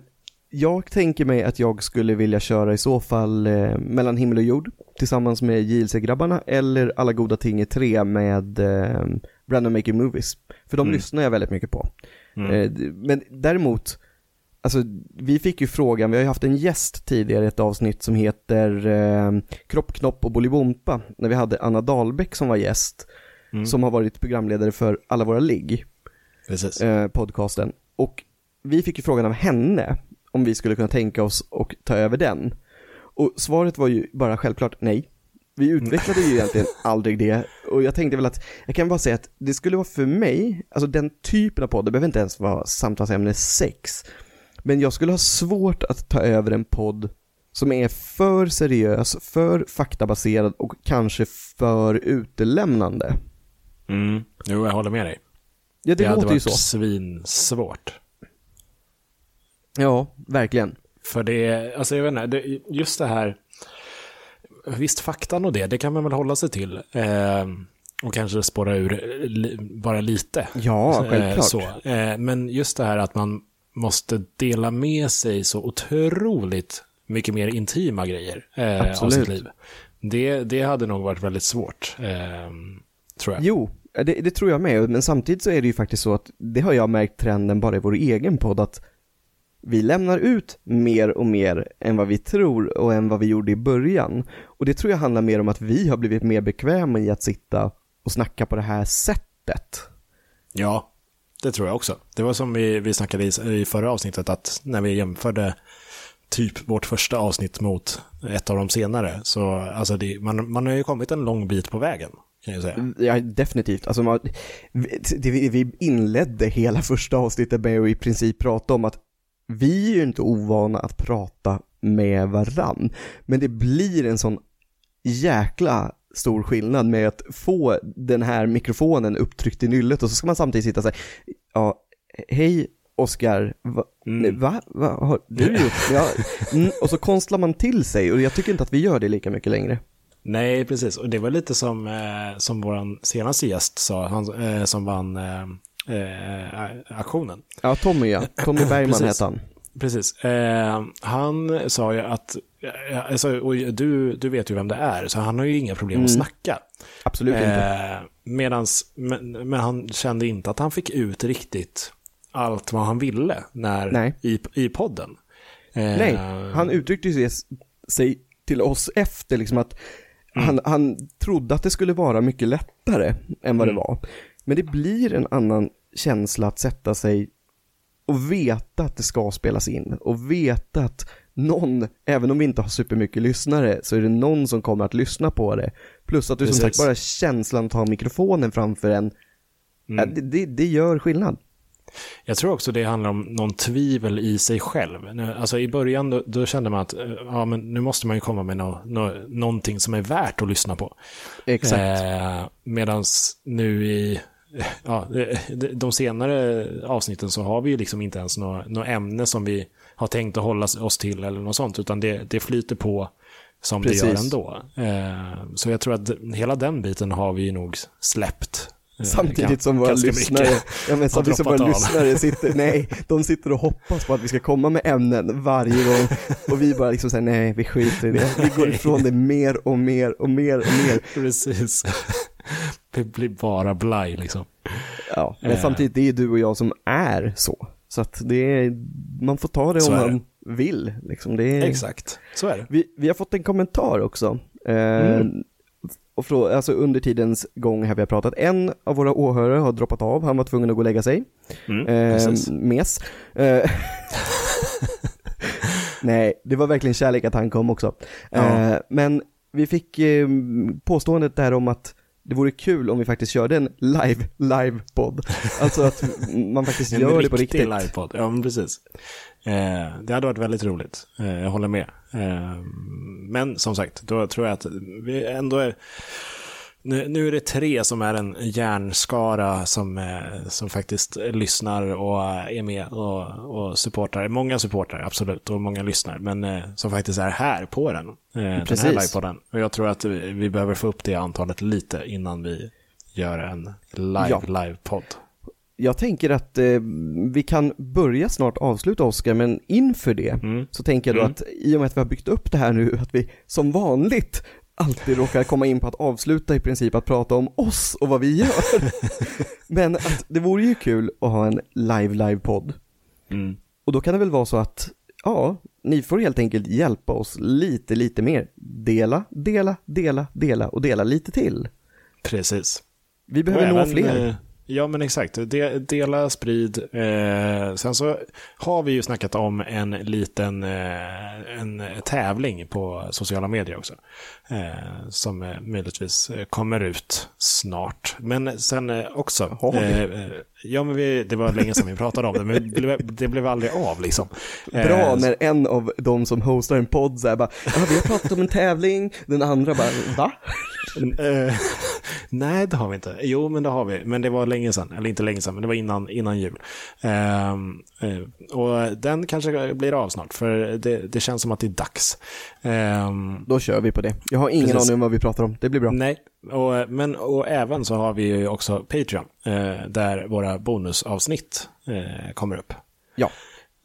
jag tänker mig att jag skulle vilja köra i så fall eh, Mellan himmel och jord tillsammans med JLC-grabbarna eller Alla goda ting i tre med eh, Random Making Movies. För de
Mm.
lyssnar jag väldigt mycket på.
Mm.
Eh, men däremot, alltså vi fick ju frågan, vi har ju haft en gäst tidigare i ett avsnitt som heter eh, Kropp, knopp och bolibompa när vi hade Anna Dahlbäck som var gäst.
Mm.
Som har varit programledare för Alla våra ligg eh, podcasten. Och vi fick ju frågan av henne om vi skulle kunna tänka oss och ta över den. Och svaret var ju bara självklart nej. Vi utvecklade ju egentligen [laughs] aldrig det. Och jag tänkte väl att, jag kan bara säga att det skulle vara för mig, alltså den typen av podd, det behöver inte ens vara samtalsämne sex. Men jag skulle ha svårt att ta över en podd som är för seriös, för faktabaserad och kanske för utelämnande.
Mm. Jo, jag håller med dig.
Ja, det,
hade
låter ju
varit
så.
svinsvårt.
Ja, verkligen.
För det, är- alltså jag vet inte, det, just det här, visst faktan och det, det kan man väl hålla sig till. Eh, och kanske spåra ur li, bara lite.
Ja,
Eh,
självklart.
så. Eh, men just det här att man måste dela med sig så otroligt mycket mer intima grejer eh, av sitt liv. Det, det hade nog varit väldigt svårt, eh, tror jag.
Jo, det, det tror jag med, men samtidigt så är det ju faktiskt så att det har jag märkt trenden bara i vår egen podd att vi lämnar ut mer och mer än vad vi tror och än vad vi gjorde i början. Och det tror jag handlar mer om att vi har blivit mer bekväma i att sitta och snacka på det här sättet.
Ja, det tror jag också. Det var som vi, vi snackade i, i förra avsnittet, att när vi jämförde typ vårt första avsnitt mot ett av de senare, så alltså det, man, man har ju kommit en lång bit på vägen, kan jag säga.
Ja, definitivt. Alltså, man, vi, det, vi vi inledde hela första avsnittet med att i princip prata om att vi är ju inte ovana att prata med varann. Men det blir en sån jäkla stor skillnad med att få den här mikrofonen upptryckt i nyllet och så ska man samtidigt sitta och säga ja, hej Oskar, va,
Mm.
va, va har du gjort? Ja, [laughs] mm, och så konstlar man till sig och jag tycker inte att vi gör det lika mycket längre.
Nej, precis. Och det var lite som, eh, som vår senaste gäst sa, han eh, som vann eh, eh, aktionen.
Ja, Tommy ja, [coughs] Tommy Bergman heter han.
Precis. Eh, han sa ju att, eh, alltså, och du, du vet ju vem det är, så han har ju inga problem att
Mm.
snacka.
Absolut inte.
Eh, medans, men, men han kände inte att han fick ut riktigt allt vad han ville när,
Nej.
I, i podden. Eh,
Nej, han uttryckte sig till oss efter liksom att
Mm.
han, han trodde att det skulle vara mycket lättare än vad
Mm.
det var. Men det blir en annan känsla att sätta sig och veta att det ska spelas in och veta att någon, även om vi inte har supermycket lyssnare, så är det någon som kommer att lyssna på det. Plus att du som
Precis.
sagt, bara känslan att ha mikrofonen framför en,
Mm.
ja, det, det, det gör skillnad.
Jag tror också det handlar om någon tvivel i sig själv. Alltså i början då, då kände man att eh, ja, men nu måste man ju komma med nå, nå, någonting som är värt att lyssna på.
Exakt.
Eh, Medan nu i [laughs] ja, de- senare avsnitten så har vi ju liksom inte ens något nå ämne som vi har tänkt att hålla oss till eller något sånt, utan det, det flyter på som
Precis.
det gör ändå. Eh, så jag tror att hela den biten har vi nog släppt. Eh,
Samtidigt som våra lyssnare, ja, men samtidigt som våra
av.
lyssnare sitter, nej, de sitter och hoppas på att vi ska komma med ämnen varje gång och vi bara liksom säger nej, vi skiter i det. Vi går ifrån det mer och mer och mer och mer.
Precis. Det blir bara blaj liksom.
Ja, men
Eh.
samtidigt, det är du och jag som är så. Så att det är, man får ta det
Så
om man vill. Liksom. Det är,
Exakt, så är det.
Vi, vi har fått en kommentar också. Eh,
Mm.
Och frå, alltså under tidens gång här vi har pratat, en av våra åhörare har droppat av, han var tvungen att gå och lägga sig.
Mm,
Eh, mes. Eh, [laughs] Nej, det var verkligen kärlek att han kom också.
Ja.
Eh, men vi fick eh, påståendet där om att det vore kul om vi faktiskt körde en live, live-podd. Alltså att man faktiskt
En
gör det på
riktig
riktigt.
livepodd, ja men precis. Eh, det hade varit väldigt roligt, eh, jag håller med. Eh, men som sagt, då tror jag att vi ändå är... Nu, är det tre som är en järnskara som, eh, som faktiskt lyssnar och är med och, och supportar. Många supportar, absolut, och många lyssnar, men eh, som faktiskt är här på den. Eh, den
Precis.
här livepodden. Och jag tror att vi, vi behöver få upp det antalet lite innan vi gör en live,
Ja.
Livepodd.
Jag tänker att eh, vi kan börja snart avsluta Oskar, men inför det
Mm.
så tänker jag då
Mm.
att i och med att vi har byggt upp det här nu, att vi som vanligt alltid råkar komma in på att avsluta i princip att prata om oss och vad vi gör. [laughs] men att det vore ju kul att ha en live-live-podd.
Mm.
Och då kan det väl vara så att, ja, ni får helt enkelt hjälpa oss lite, lite mer. Dela, dela, dela, dela och dela lite till.
Precis.
Vi behöver
Och
nå
även,
fler.
eh, Ja, men exakt. De, dela, sprid. Eh, sen så har vi ju snackat om en liten eh, en tävling på sociala medier också. Eh, som eh, möjligtvis kommer ut snart. Men sen eh, också. Eh, ja, men vi, det var länge sedan vi pratade om det, men det blev, det blev aldrig av liksom.
Bra när en av de som hostar en podd säger bara, ja vi har pratat om en tävling, den andra bara, va?
Nej, det har vi inte. Jo, men det har vi. Men det var länge sedan. Eller inte länge sedan, men det var innan, innan jul. Ehm, eh, och den kanske blir av snart, för det, det känns som att det är dags. Ehm,
Då kör vi på det. Jag har ingen
Precis.
aning om vad vi pratar om, det blir bra.
nej, och, men och även så har vi ju också Patreon, eh, där våra bonusavsnitt eh, kommer upp.
Ja,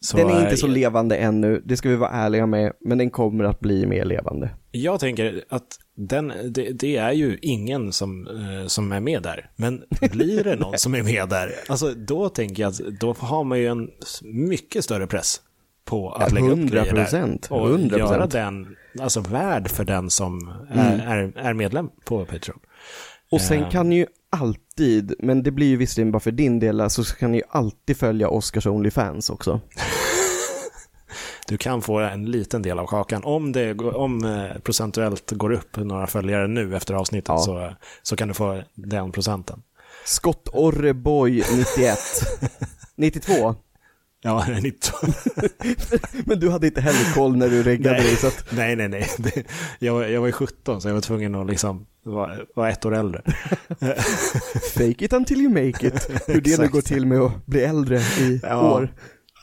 Så,
den är inte så levande ännu, det ska vi vara ärliga med, men den kommer att bli mer levande.
Jag tänker att den, det, det är ju ingen som, eh, som är med där. Men blir det någon som är med där, alltså då tänker jag att då har man ju en mycket större press på att
Ja,
lägga upp
100%,
grejer där. Och
100%.
göra den, alltså värd för den som är, är, är medlem på Patreon.
Och sen
Eh.
kan ju alltid, men det blir ju visserligen bara för din del, så kan ni ju alltid följa Oscars Onlyfans också.
Du kan få en liten del av kakan. Om det om eh, procentuellt går upp några följare nu efter avsnittet
Ja.
så, så kan du få den procenten.
Scott Orreboy 91. 92.
Ja, 19. [laughs]
Men du hade inte heller koll när du reggade dig så att,
Nej, nej, nej. Det, jag, var- jag var ju 17 så jag var tvungen att liksom vara, vara ett år äldre. [laughs]
fake it until you make it. [laughs] Hur det nu går till med att bli äldre i
Ja.
år.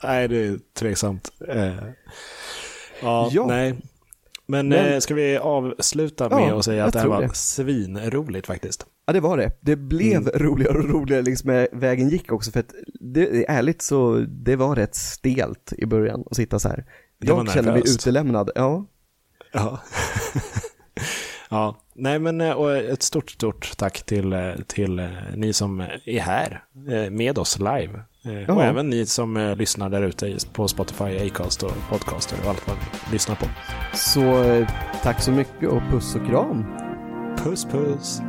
Nej, det är tveksamt. Eh, ja,
Ja.
nej. Men,
Men-
eh, ska vi avsluta
Ja,
med att säga att det här var
det.
svinroligt faktiskt.
Ja det var det. Det blev
Mm.
roligare och roligare längs med vägen gick också för att det, ärligt så det var rätt stelt i början att sitta så här. Jag kände mig utelämnad, ja.
Ja. [laughs] ja, nej men eh, och ett stort, stort tack till, eh, till ni som är här med oss live. Eh,
Ja.
Och även ni som eh, lyssnar där ute på Spotify, Acast och Podcaster och allt vad ni lyssnar på.
Så eh, tack så mycket och puss och kram.
Puss puss!